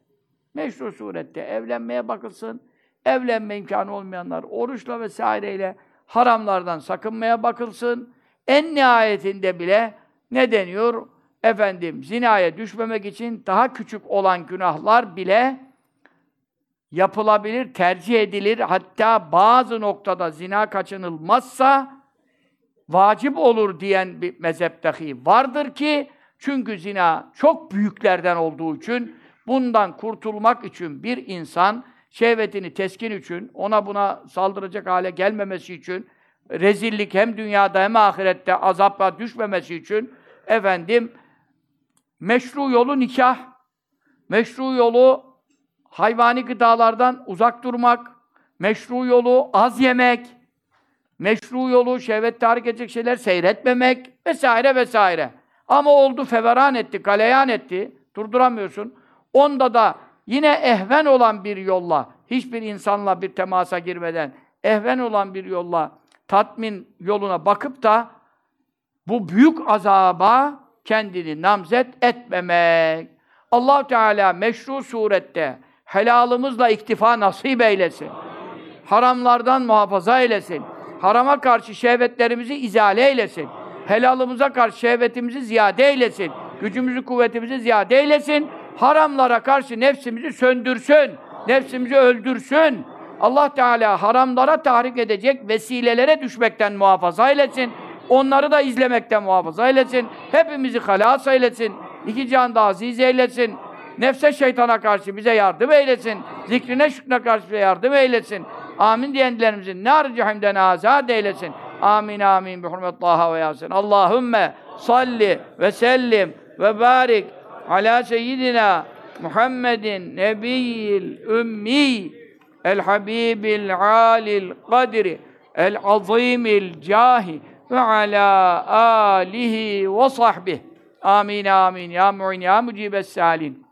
[SPEAKER 1] Meşru surette evlenmeye bakılsın, evlenme imkanı olmayanlar oruçla vesaireyle haramlardan sakınmaya bakılsın. En nihayetinde bile ne deniyor? Efendim zinaya düşmemek için daha küçük olan günahlar bile yapılabilir, tercih edilir. Hatta bazı noktada zina kaçınılmazsa vacip olur diyen bir mezhep dahi vardır ki çünkü zina çok büyüklerden olduğu için bundan kurtulmak için bir insan şehvetini teskin için, ona buna saldıracak hale gelmemesi için, rezillik hem dünyada hem ahirette azapla düşmemesi için efendim Meşru yolu nikah, meşru yolu hayvani gıdalardan uzak durmak, meşru yolu az yemek, meşru yolu şehvet tahrik edecek şeyler seyretmemek vesaire vesaire. Ama oldu feveran etti, galeyan etti. Durduramıyorsun. Onda da yine ehven olan bir yolla, hiçbir insanla bir temasa girmeden, ehven olan bir yolla, tatmin yoluna bakıp da bu büyük azaba kendini namzet etmemek. allah Teala meşru surette helalımızla iktifa nasip eylesin. Haramlardan muhafaza eylesin. Harama karşı şehvetlerimizi izale eylesin. Helalımıza karşı şehvetimizi ziyade eylesin. Gücümüzü, kuvvetimizi ziyade eylesin. Haramlara karşı nefsimizi söndürsün. Nefsimizi öldürsün. Allah Teala haramlara tahrik edecek vesilelere düşmekten muhafaza eylesin. Onları da izlemekten muhafaza eylesin. Hepimizi halas eylesin. İki canda aziz eylesin. Nefse şeytana karşı bize yardım eylesin. Zikrine şükrine karşı bize yardım eylesin. Amin diyenlerimizin nar cehimden azad eylesin. Amin amin bi hurmet ve Yasin. Allahümme salli ve sellim ve barik ala seyyidina Muhammedin nebiyyil ümmi el habibil alil kadri el azimil cahi ve ala alihi ve sahbihi. Amin amin ya mu'in ya mucibes salin.